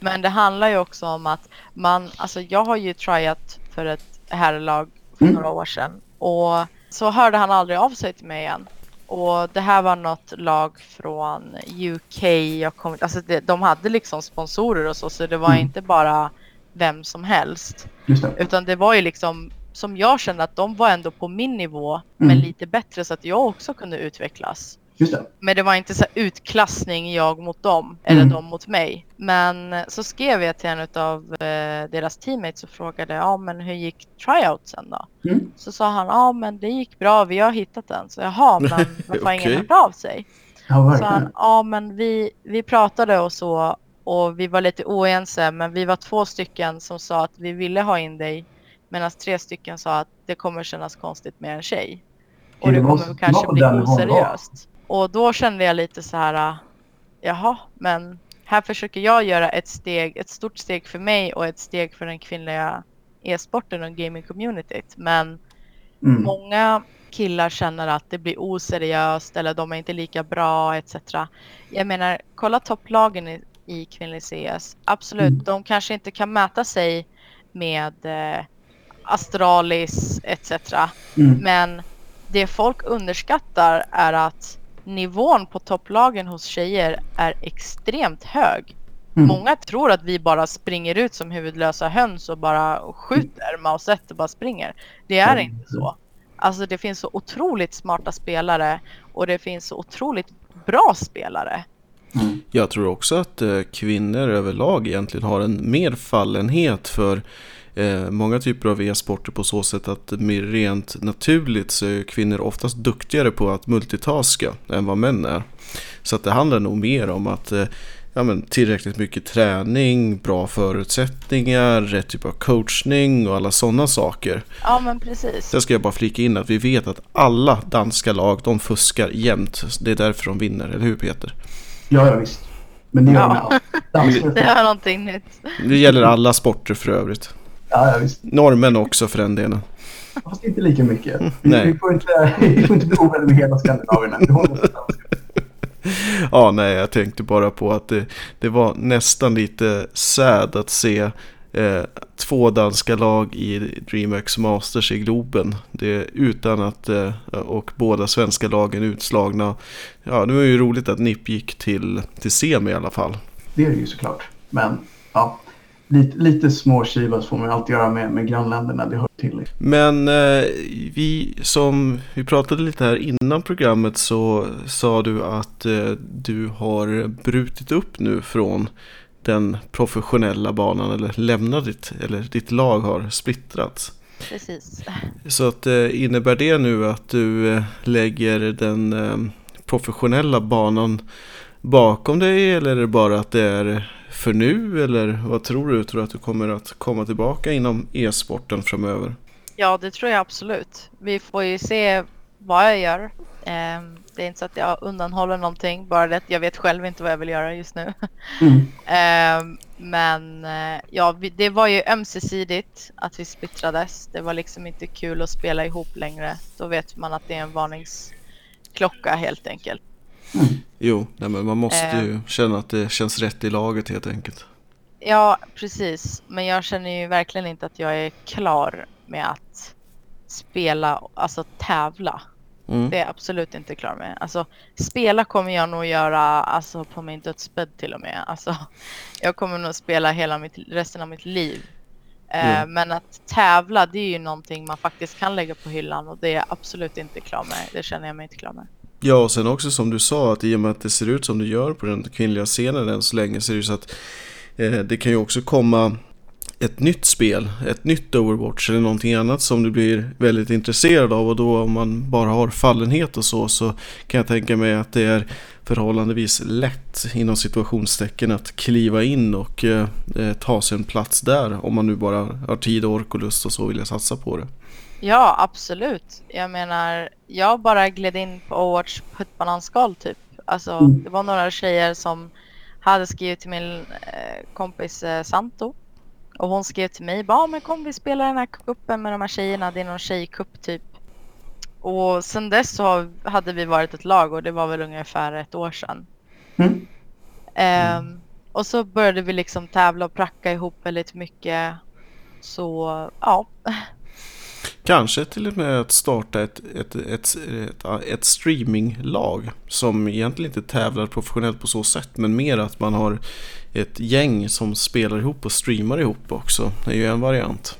Speaker 3: Men det handlar ju också om att man, alltså jag har ju tryat för ett herrlag för
Speaker 2: Mm.
Speaker 3: några år sedan och så hörde han aldrig av sig till mig igen. Och det här var något lag från UK, jag kom, alltså det, de hade liksom sponsorer och så, så det var
Speaker 2: Mm.
Speaker 3: inte bara vem som helst. Utan det var ju liksom som jag kände att de var ändå på min nivå men
Speaker 2: Mm.
Speaker 3: lite bättre så att jag också kunde utvecklas.
Speaker 2: Det.
Speaker 3: Men det var inte så utklassning jag mot dem eller
Speaker 2: Mm.
Speaker 3: de mot mig. Men eh, så skrev jag till en av eh, deras teammates och frågade ja men hur gick tryoutsen då?
Speaker 2: Mm.
Speaker 3: Så sa han ja men det gick bra vi har hittat den. Så jaha men varför har ingen hört av sig?
Speaker 2: Ja,
Speaker 3: Så han ja men vi, vi pratade och så och vi var lite oense men vi var två stycken som sa att vi ville ha in dig medan tre stycken sa att det kommer kännas konstigt med en tjej. Och det kommer kanske bli oseriöst. Och då kände jag lite så här, äh, jaha, men här försöker jag göra ett steg, ett stort steg för mig och ett steg för den kvinnliga e-sporten och gaming-communityt. Men
Speaker 2: Mm.
Speaker 3: många killar känner att det blir oseriöst eller de är inte lika bra etc. Jag menar, kolla topplagen i, i kvinnlig CS. Absolut,
Speaker 2: Mm.
Speaker 3: de kanske inte kan mäta sig med eh, Astralis etc.
Speaker 2: Mm.
Speaker 3: Men det folk underskattar är att nivån på topplagen hos tjejer är extremt hög.
Speaker 2: Mm.
Speaker 3: Många tror att vi bara springer ut som huvudlösa höns och bara skjuter mouse 1 och bara springer. Det är
Speaker 2: Mm.
Speaker 3: inte så. Alltså det finns så otroligt smarta spelare och det finns så otroligt bra spelare.
Speaker 2: Mm.
Speaker 1: Jag tror också att eh, kvinnor överlag egentligen har en mer fallenhet för många typer av e-sporter på så sätt att mer rent naturligt så är kvinnor oftast duktigare på att multitaska än vad män är. Så att det handlar nog mer om att eh, ja, men tillräckligt mycket träning, bra förutsättningar, rätt typ av coachning och alla sådana saker.
Speaker 3: Ja men precis.
Speaker 1: Sen ska jag bara flika in att vi vet att alla danska lag de fuskar jämt. Det är därför de vinner, eller hur Peter?
Speaker 2: Ja, ja visst. Men det gör
Speaker 3: Ja.
Speaker 2: de
Speaker 3: Det är någonting nytt.
Speaker 1: Det gäller alla sporter för övrigt.
Speaker 2: Ja, ja, visst.
Speaker 1: Norrmän också för den delen.
Speaker 2: Fast inte lika mycket. Vi,
Speaker 1: Nej.
Speaker 2: vi, får, inte, vi får inte bli ovänner med hela Skandinavien.
Speaker 1: Ja, nej, jag tänkte bara på att det, det var nästan lite sad att se eh, två danska lag i DreamHack Masters i Globen. Det, utan att, eh, och båda svenska lagen utslagna. Ja, det var ju roligt att NIP gick till, till semi i alla fall.
Speaker 2: Det är det ju såklart. Men ja, lite, lite små kivas får man ju alltid göra med, med grannländerna. Det hör till.
Speaker 1: Men eh, vi som vi pratade lite här innan programmet så sa du att eh, du har brutit upp nu från den professionella banan eller lämnat ditt, eller ditt lag har splittrats.
Speaker 3: Precis.
Speaker 1: Så att eh, innebär det nu att du eh, lägger den eh, professionella banan bakom dig eller är det bara att det är för nu eller vad tror du? Tror du att du kommer att komma tillbaka inom e-sporten framöver?
Speaker 3: Ja, det tror jag absolut. Vi får ju se vad jag gör. Ehm, det är inte så att jag undanhåller någonting, bara det att jag vet själv inte vad jag vill göra just nu.
Speaker 2: Mm.
Speaker 3: Ehm, men eh, ja, det var ju ömsesidigt att vi splittrades. Det var liksom inte kul att spela ihop längre. Då vet man att det är en varningsklocka helt enkelt.
Speaker 1: Jo, nej men man måste
Speaker 3: Eh.
Speaker 1: ju känna att det känns rätt i laget helt enkelt.
Speaker 3: Ja, precis. Men jag känner ju verkligen inte att jag är klar med att spela, alltså tävla.
Speaker 1: Mm.
Speaker 3: Det är jag absolut inte klar med. Alltså, spela kommer jag nog göra alltså, på min dödsbädd till och med. Alltså, jag kommer nog spela hela mitt, resten av mitt liv. Eh,
Speaker 1: Mm.
Speaker 3: Men att tävla, det är ju någonting man faktiskt kan lägga på hyllan och det är jag absolut inte klar med. Det känner jag mig inte klar med.
Speaker 1: Ja, och sen också som du sa att i och med att det ser ut som det gör på den kvinnliga scenen än så länge så är det ju så att eh, det kan ju också komma ett nytt spel, ett nytt Overwatch eller någonting annat som du blir väldigt intresserad av och då om man bara har fallenhet och så så kan jag tänka mig att det är förhållandevis lätt inom situationstecken att kliva in och eh, eh ta sig en plats där om man nu bara har tid, ork och lust och så vill jag satsa på det.
Speaker 3: Ja, absolut. Jag menar, jag bara gled in på Overwatch på ett bananskal typ. Alltså,
Speaker 2: Mm.
Speaker 3: det var några tjejer som hade skrivit till min eh, kompis eh, Santo. Och hon skrev till mig, bara men kom vi spelar den här kuppen med de här tjejerna, det är någon tjejkupp typ. Och sen dess så hade vi varit ett lag och det var väl ungefär ett år sedan.
Speaker 2: Mm.
Speaker 3: Ehm, och så började vi liksom tävla och pracka ihop väldigt mycket. Så ja,
Speaker 1: Kanske till och med att starta ett, ett, ett, ett, streaminglag som egentligen inte tävlar professionellt på så sätt men mer att man har ett gäng som spelar ihop och streamar ihop också. Det är ju en variant.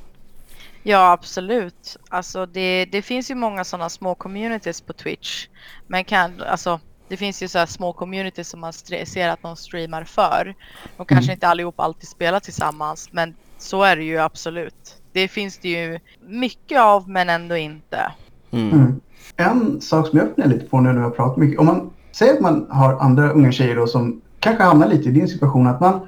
Speaker 3: Ja, absolut. Alltså det, det finns ju många sådana små communities på Twitch. Men kan, alltså, det finns ju så här små communities som man ser att de streamar för. De kanske inte allihop alltid spelar tillsammans, men så är det ju absolut. Det finns det ju mycket av, men ändå inte.
Speaker 1: Mm.
Speaker 2: Mm. En sak som jag funderar lite på nu när jag har pratat mycket. Om man säger att man har andra unga tjejer då som kanske hamnar lite i din situation. Att man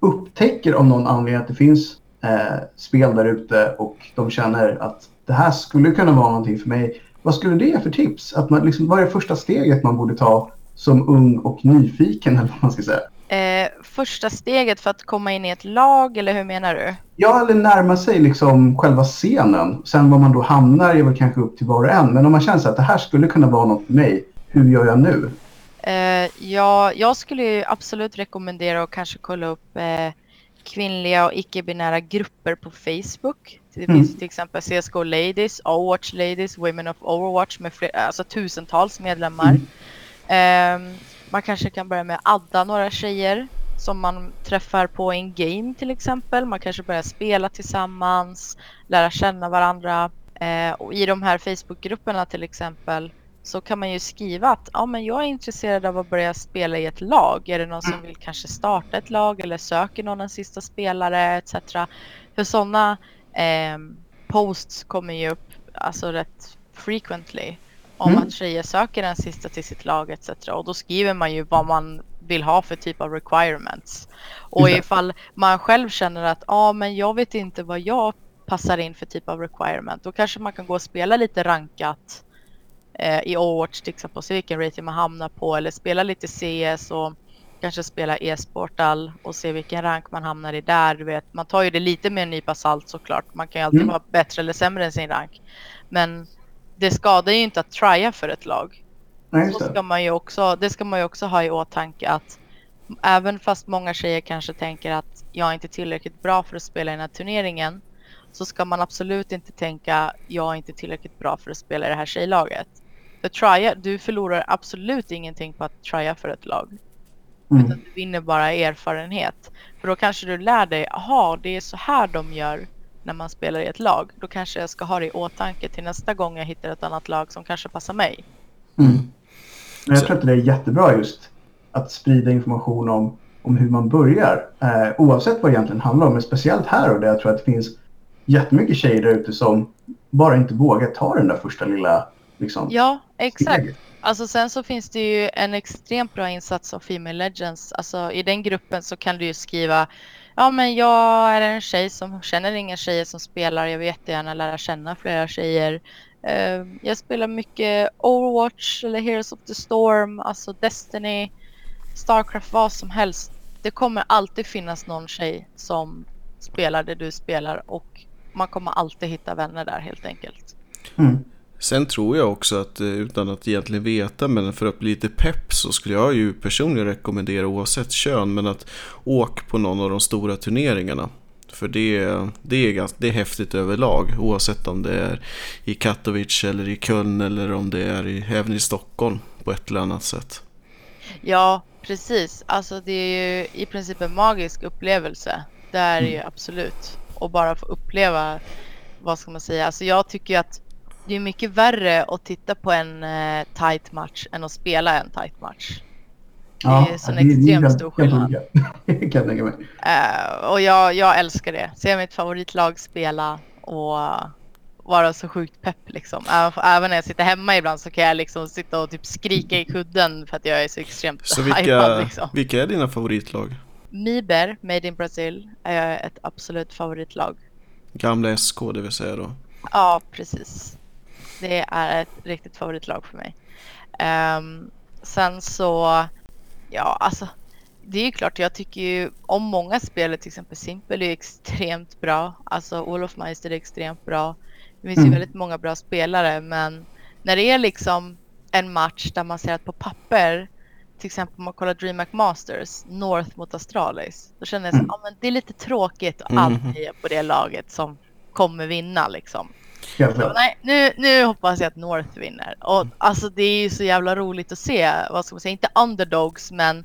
Speaker 2: upptäcker av någon anledning att det finns eh, spel där ute och de känner att det här skulle kunna vara någonting för mig. Vad skulle det ge för tips? Att man, liksom, vad är det första steget man borde ta som ung och nyfiken eller vad man ska säga?
Speaker 3: Eh, första steget för att komma in i ett lag eller hur menar du?
Speaker 2: Ja, eller närma sig liksom själva scenen. Sen var man då hamnar är väl kanske upp till var och en. Men om man känner sig att det här skulle kunna vara något för mig, hur gör jag nu?
Speaker 3: Eh, ja, jag skulle ju absolut rekommendera att kanske kolla upp eh, kvinnliga och icke-binära grupper på Facebook. Det
Speaker 2: Mm.
Speaker 3: finns till exempel CSGO Ladies, Overwatch Ladies, Women of Overwatch med fler, alltså tusentals medlemmar.
Speaker 2: Mm.
Speaker 3: Ehm, man kanske kan börja med att adda några tjejer som man träffar på in game till exempel. Man kanske börjar spela tillsammans, lära känna varandra. Eh, och i de här Facebookgrupperna till exempel så kan man ju skriva att ja, men jag är intresserad av att börja spela i ett lag. Är det någon som vill kanske starta ett lag eller söker någon en sista spelare etc. För sådana eh, posts kommer ju upp alltså rätt frequently om
Speaker 2: Mm.
Speaker 3: att tjejer söker en sista till sitt lag etc. Och då skriver man ju vad man vill ha för typ av requirements. Och
Speaker 2: Exakt.
Speaker 3: ifall man själv känner att ja, men jag vet inte vad jag passar in för typ av requirement. Då kanske man kan gå och spela lite rankat eh, i Overwatch till exempel och se vilken rating man hamnar på eller spela lite CS och kanske spela e-sportal och se vilken rank man hamnar i där. Du vet, man tar ju det lite med en nypa salt såklart. Man kan ju alltid
Speaker 2: Mm.
Speaker 3: vara bättre eller sämre än sin rank. Men det skadar ju inte att trya för ett lag.
Speaker 2: Nej,
Speaker 3: Så ska man ju också, det ska man ju också ha i åtanke att även fast många tjejer kanske tänker att jag är inte tillräckligt bra för att spela i den här turneringen så ska man absolut inte tänka jag är inte tillräckligt bra för att spela i det här tjejlaget. För trya, du förlorar absolut ingenting på att trya för ett lag.
Speaker 2: Mm.
Speaker 3: Utan du vinner bara erfarenhet. För då kanske du lär dig, aha det är så här de gör när man spelar i ett lag. Då kanske jag ska ha det i åtanke till nästa gång jag hittar ett annat lag som kanske passar mig.
Speaker 2: Mm. Men jag tror att det är jättebra just att sprida information om, om hur man börjar. Eh, oavsett vad det egentligen handlar om. Men speciellt här och där jag tror att det finns jättemycket tjejer där ute som bara inte vågar ta den där första lilla liksom,
Speaker 3: Ja, exakt.
Speaker 2: steget.
Speaker 3: Alltså sen så finns det ju en extremt bra insats av Female Legends. Alltså i den gruppen så kan du ju skriva Ja men jag är en tjej som känner inga tjejer som spelar. Jag vill jättegärna lära känna flera tjejer. Ehm, jag spelar mycket Overwatch eller Heroes of the Storm, alltså Destiny, Starcraft, vad som helst. Det kommer alltid finnas någon tjej som spelar det du spelar och man kommer alltid hitta vänner där helt enkelt.
Speaker 2: Mm.
Speaker 1: Sen tror jag också att eh, utan att egentligen veta men för att bli lite pepp så skulle jag ju personligen rekommendera oavsett kön men att åk på någon av de stora turneringarna. För det, det, är, ganska, det är häftigt överlag oavsett om det är i Katowice eller i Köln eller om det är i, även i Stockholm på ett eller annat sätt.
Speaker 3: Ja, precis. Alltså det är ju i princip en magisk upplevelse. Det är det ju absolut. Och bara få uppleva, vad ska man säga, alltså jag tycker ju att det är mycket värre att titta på en eh, tight match än att spela en tight match. Det är sån extremt stor skillnad.
Speaker 2: kan jag tänka mig.
Speaker 3: Eh, och jag, jag älskar det. Se mitt favoritlag spela och vara så sjukt pepp liksom. Även, när jag sitter hemma ibland så kan jag liksom sitta och typ skrika i kudden för att jag är så extremt
Speaker 1: Så
Speaker 3: hypad
Speaker 1: vilka,
Speaker 3: liksom.
Speaker 1: vilka är dina favoritlag?
Speaker 3: Miber, Made in Brazil, är ett absolut favoritlag.
Speaker 1: Gamla SK det vill säga då.
Speaker 3: Ja, precis. Det är ett riktigt favoritlag för mig. Ehm, sen så, ja alltså, det är ju klart, jag tycker ju om många spel, till exempel Simple är extremt bra. Alltså Olof Meister är extremt bra. Det finns ju
Speaker 2: Mm.
Speaker 3: väldigt många bra spelare, men när det är liksom en match där man ser att på papper, till exempel om man kollar DreamHack Masters, North mot Astralis, då känner jag så,
Speaker 2: Mm.
Speaker 3: men det är lite tråkigt att alltid heja på det laget som kommer vinna liksom. Nej, nu, nu hoppas jag att North vinner. Och alltså det är ju så jävla roligt att se, vad ska man säga, inte underdogs men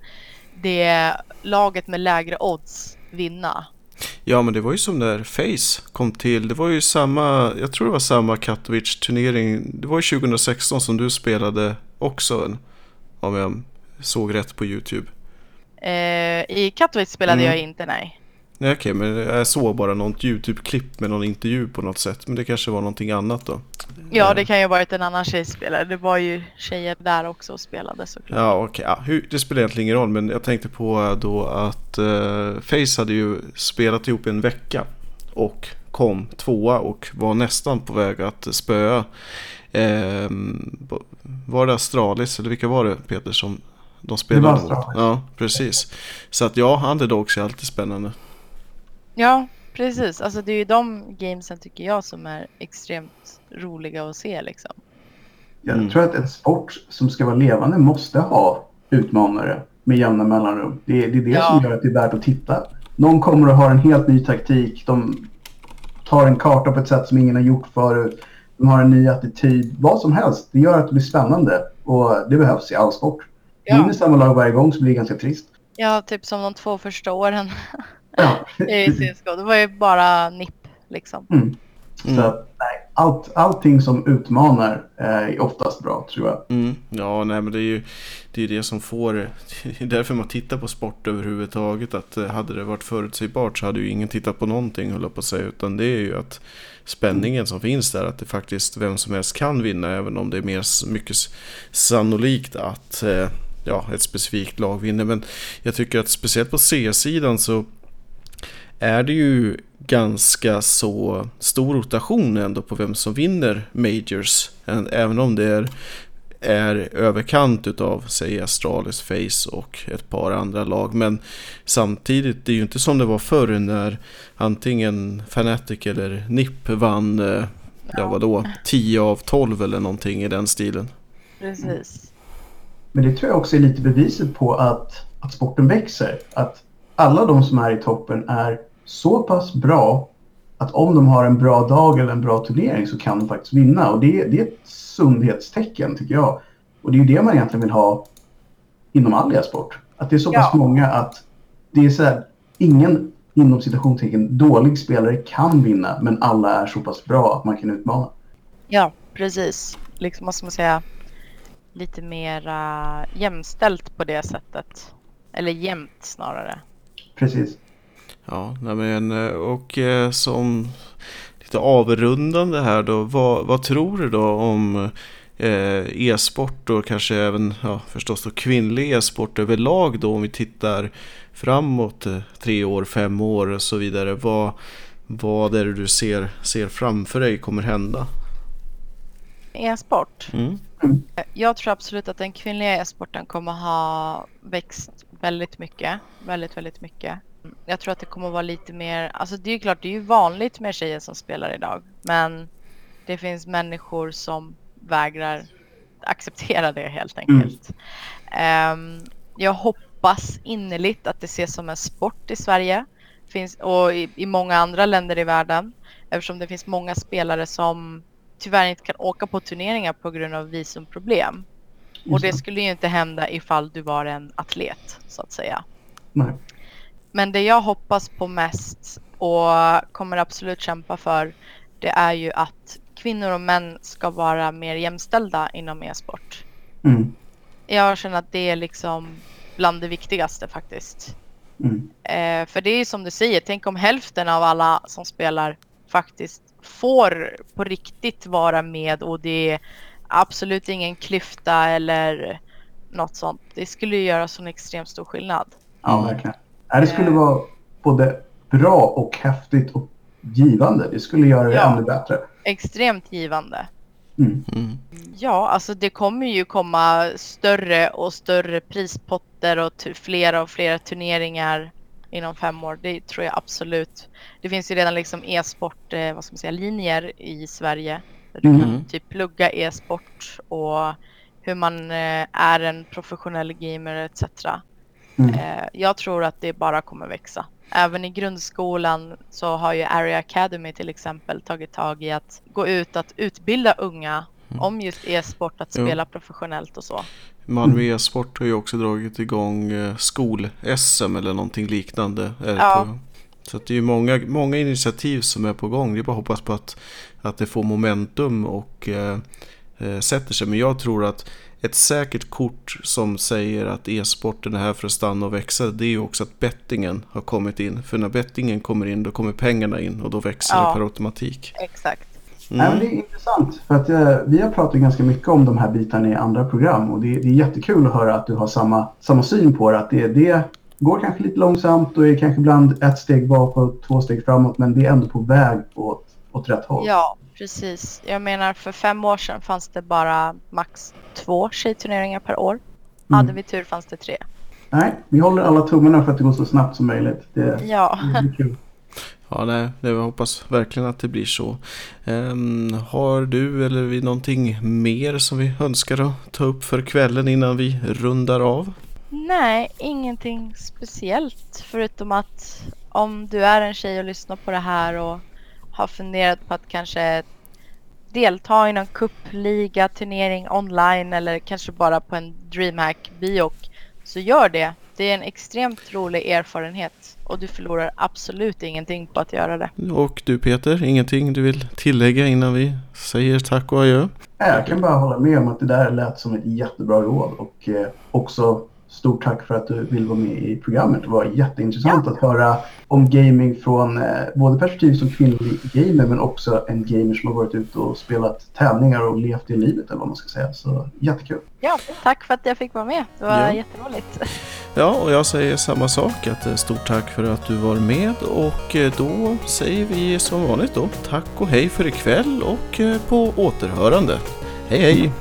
Speaker 3: det laget med lägre odds vinna.
Speaker 1: Ja men det var ju som när Face kom till. Det var ju samma, jag tror det var samma Katowice turnering. Det var ju 2016 som du spelade också. en- Om jag såg rätt på YouTube.
Speaker 3: Eh, I Katowice spelade
Speaker 1: Mm.
Speaker 3: jag inte, nej.
Speaker 1: Nej okej, men jag såg bara något YouTube-klipp med någon intervju på något sätt. Men det kanske var någonting annat då.
Speaker 3: Ja, det kan ju ha varit en annan tjejspelare. Det var ju tjejer där också och spelade såklart.
Speaker 1: Ja okej, ja, hur- det spelar egentligen ingen roll. Men jag tänkte på eh, då att eh, Face hade ju spelat ihop en vecka. Och kom tvåa och var nästan på väg att spöa. Eh, var det Astralis eller vilka var det Peter som de spelar
Speaker 2: var
Speaker 1: mot. Ja, precis. Så att ja, underdogs är alltid spännande.
Speaker 3: Ja, precis. Alltså det är ju de gamesen tycker jag som är extremt roliga att se liksom.
Speaker 2: Jag
Speaker 1: Mm.
Speaker 2: tror att en sport som ska vara levande måste ha utmanare med jämna mellanrum. Det, är- det är det
Speaker 3: Ja.
Speaker 2: som gör att det är värt att titta. Någon kommer att ha en helt ny taktik. De tar en karta på ett sätt som ingen har gjort förut. De har en ny attityd. Vad som helst. Det gör att det blir spännande. Och det behövs i all sport.
Speaker 3: Ja.
Speaker 2: Vinner samma lag varje gång så blir det ganska trist.
Speaker 3: Ja, typ som de två första åren
Speaker 2: Ja.
Speaker 3: i. Det var ju bara nipp liksom.
Speaker 2: Mm.
Speaker 1: Mm.
Speaker 2: Så nej, allt, allting som utmanar eh, är oftast bra tror jag.
Speaker 1: Mm. Ja, nej men det är ju det, är det som får Det är därför man tittar på sport överhuvudtaget. Att eh, hade det varit förutsägbart så hade ju ingen tittat på någonting höll på att säga. Utan det är ju att spänningen som finns där. Att det faktiskt vem som helst kan vinna. Även om det är mer mycket sannolikt att eh, ja, ett specifikt lag vinner. Men jag tycker att speciellt på C-sidan så är det ju ganska så stor rotation ändå på vem som vinner Majors. Även om det är, är överkant utav, säg Astralis, Face och ett par andra lag. Men samtidigt, det är ju inte som det var förr när antingen Fnatic eller NIP vann, eh, ja vadå, 10 av 12 eller någonting i den stilen.
Speaker 3: Precis.
Speaker 2: Men det tror jag också är lite beviset på att, att sporten växer. Att alla de som är i toppen är så pass bra att om de har en bra dag eller en bra turnering så kan de faktiskt vinna. Och det, är- det är ett sundhetstecken tycker jag. Och det är ju det man egentligen vill ha inom all e-sport. Att det är så pass
Speaker 3: Ja.
Speaker 2: många att det är så här, ingen inom citationstecken dålig spelare kan vinna men alla är så pass bra att man kan utmana.
Speaker 3: Ja, precis. Liksom ska man säga lite mera jämställt på det sättet. Eller jämnt snarare.
Speaker 2: Precis.
Speaker 1: Ja, men eh, och eh, som lite avrundande här då, vad, vad tror du då om eh, e-sport och kanske även ja, förstås då kvinnlig e-sport överlag då om vi tittar framåt tre år, fem år och så vidare. Vad, vad är det du ser, ser framför dig kommer hända?
Speaker 3: E-sport.
Speaker 1: Mm.
Speaker 3: Jag tror absolut att den kvinnliga e-sporten kommer ha växt väldigt mycket. Väldigt, väldigt mycket. Jag tror att det kommer vara lite mer, alltså det är ju klart det är ju vanligt med tjejer som spelar idag. Men det finns människor som vägrar acceptera det helt enkelt. Ehm, jag hoppas innerligt att det ses som en sport i Sverige finns, och i, i många andra länder i världen. Eftersom det finns många spelare som tyvärr inte kan åka på turneringar på grund av visumproblem. Och det skulle ju inte hända ifall du var en atlet så att säga.
Speaker 2: Nej.
Speaker 3: Men det jag hoppas på mest och kommer absolut kämpa för det är ju att kvinnor och män ska vara mer jämställda inom e-sport.
Speaker 2: Mm.
Speaker 3: Jag känner att det är liksom bland det viktigaste faktiskt.
Speaker 2: Mm.
Speaker 3: Eh, för det är ju som du säger, tänk om hälften av alla som spelar faktiskt får på riktigt vara med och det är absolut ingen klyfta eller något sånt. Det skulle ju göra sån extremt stor skillnad.
Speaker 2: Ja, verkligen. Det skulle
Speaker 3: Eh.
Speaker 2: vara både bra och häftigt och givande. Det skulle göra det
Speaker 3: Ja.
Speaker 2: ännu bättre.
Speaker 3: Extremt givande.
Speaker 2: Mm.
Speaker 1: Mm.
Speaker 3: Ja, alltså det kommer ju komma större och större prispotter och flera och flera turneringar inom fem år. Det tror jag absolut. Det finns ju redan liksom e-sport, eh, vad ska man säga, linjer i Sverige. Där du
Speaker 2: Mm.
Speaker 3: kan typ plugga e-sport och hur man eh, är en professionell gamer etc.
Speaker 2: Mm.
Speaker 3: Eh, jag tror att det bara kommer växa. Även i grundskolan så har ju Area Academy till exempel tagit tag i att gå ut att utbilda unga om just e-sport, att
Speaker 1: Jo.
Speaker 3: spela professionellt och så.
Speaker 1: Malmö e-sport har ju också dragit igång eh, skol-SM eller någonting liknande.
Speaker 3: Ja.
Speaker 1: Så det är ju många, många initiativ som är på gång. Det är bara att hoppas på att, att det får momentum och eh, eh, sätter sig. Men jag tror att ett säkert kort som säger att e-sporten är här för att stanna och växa. Det är ju också att bettingen har kommit in. För när bettingen kommer in då kommer pengarna in och då växer
Speaker 3: Ja.
Speaker 1: det per automatik.
Speaker 3: Exakt.
Speaker 2: Nej, men
Speaker 1: Mm.
Speaker 2: det är intressant. För att, eh, vi har pratat ganska mycket om de här bitarna i andra program. Och det, det är jättekul att höra att du har samma, samma syn på det. Att det, det går kanske lite långsamt och är kanske ibland ett steg bakåt, två steg framåt. Men det är ändå på väg åt, åt rätt håll.
Speaker 3: Ja, precis. Jag menar för fem år sedan fanns det bara max två tjejturneringar per år. Hade vi tur fanns det tre.
Speaker 2: Nej, vi håller alla tummarna för att det går så snabbt som möjligt. Det,
Speaker 3: Ja.
Speaker 2: det blir kul.
Speaker 1: Ja, nej, det jag hoppas verkligen att det blir så. Ehm, har du eller vi någonting mer som vi önskar att ta upp för kvällen innan vi rundar av?
Speaker 3: Nej, ingenting speciellt förutom att om du är en tjej och lyssnar på det här och har funderat på att kanske delta i någon cupliga turnering online eller kanske bara på en DreamHack biok så gör det. Det är en extremt rolig erfarenhet och du förlorar absolut ingenting på att göra det.
Speaker 1: Och du Peter, ingenting du vill tillägga innan vi säger tack och adjö?
Speaker 2: Nej, Jag kan bara hålla med om att det där lät som ett jättebra råd och eh, också stort tack för att du vill vara med i programmet. Det var jätteintressant att höra om gaming från eh, både perspektiv som kvinnlig gamer men också en gamer som har varit ute och spelat tävlingar och levt i livet eller vad man ska säga. Så jättekul.
Speaker 3: Ja, tack för att jag fick vara med. Det var
Speaker 1: Ja.
Speaker 3: jätteroligt.
Speaker 1: Ja, och jag säger samma sak. Att eh, stort tack för att du var med och eh, då säger vi som vanligt då tack och hej för ikväll och på återhörande. Hej hej!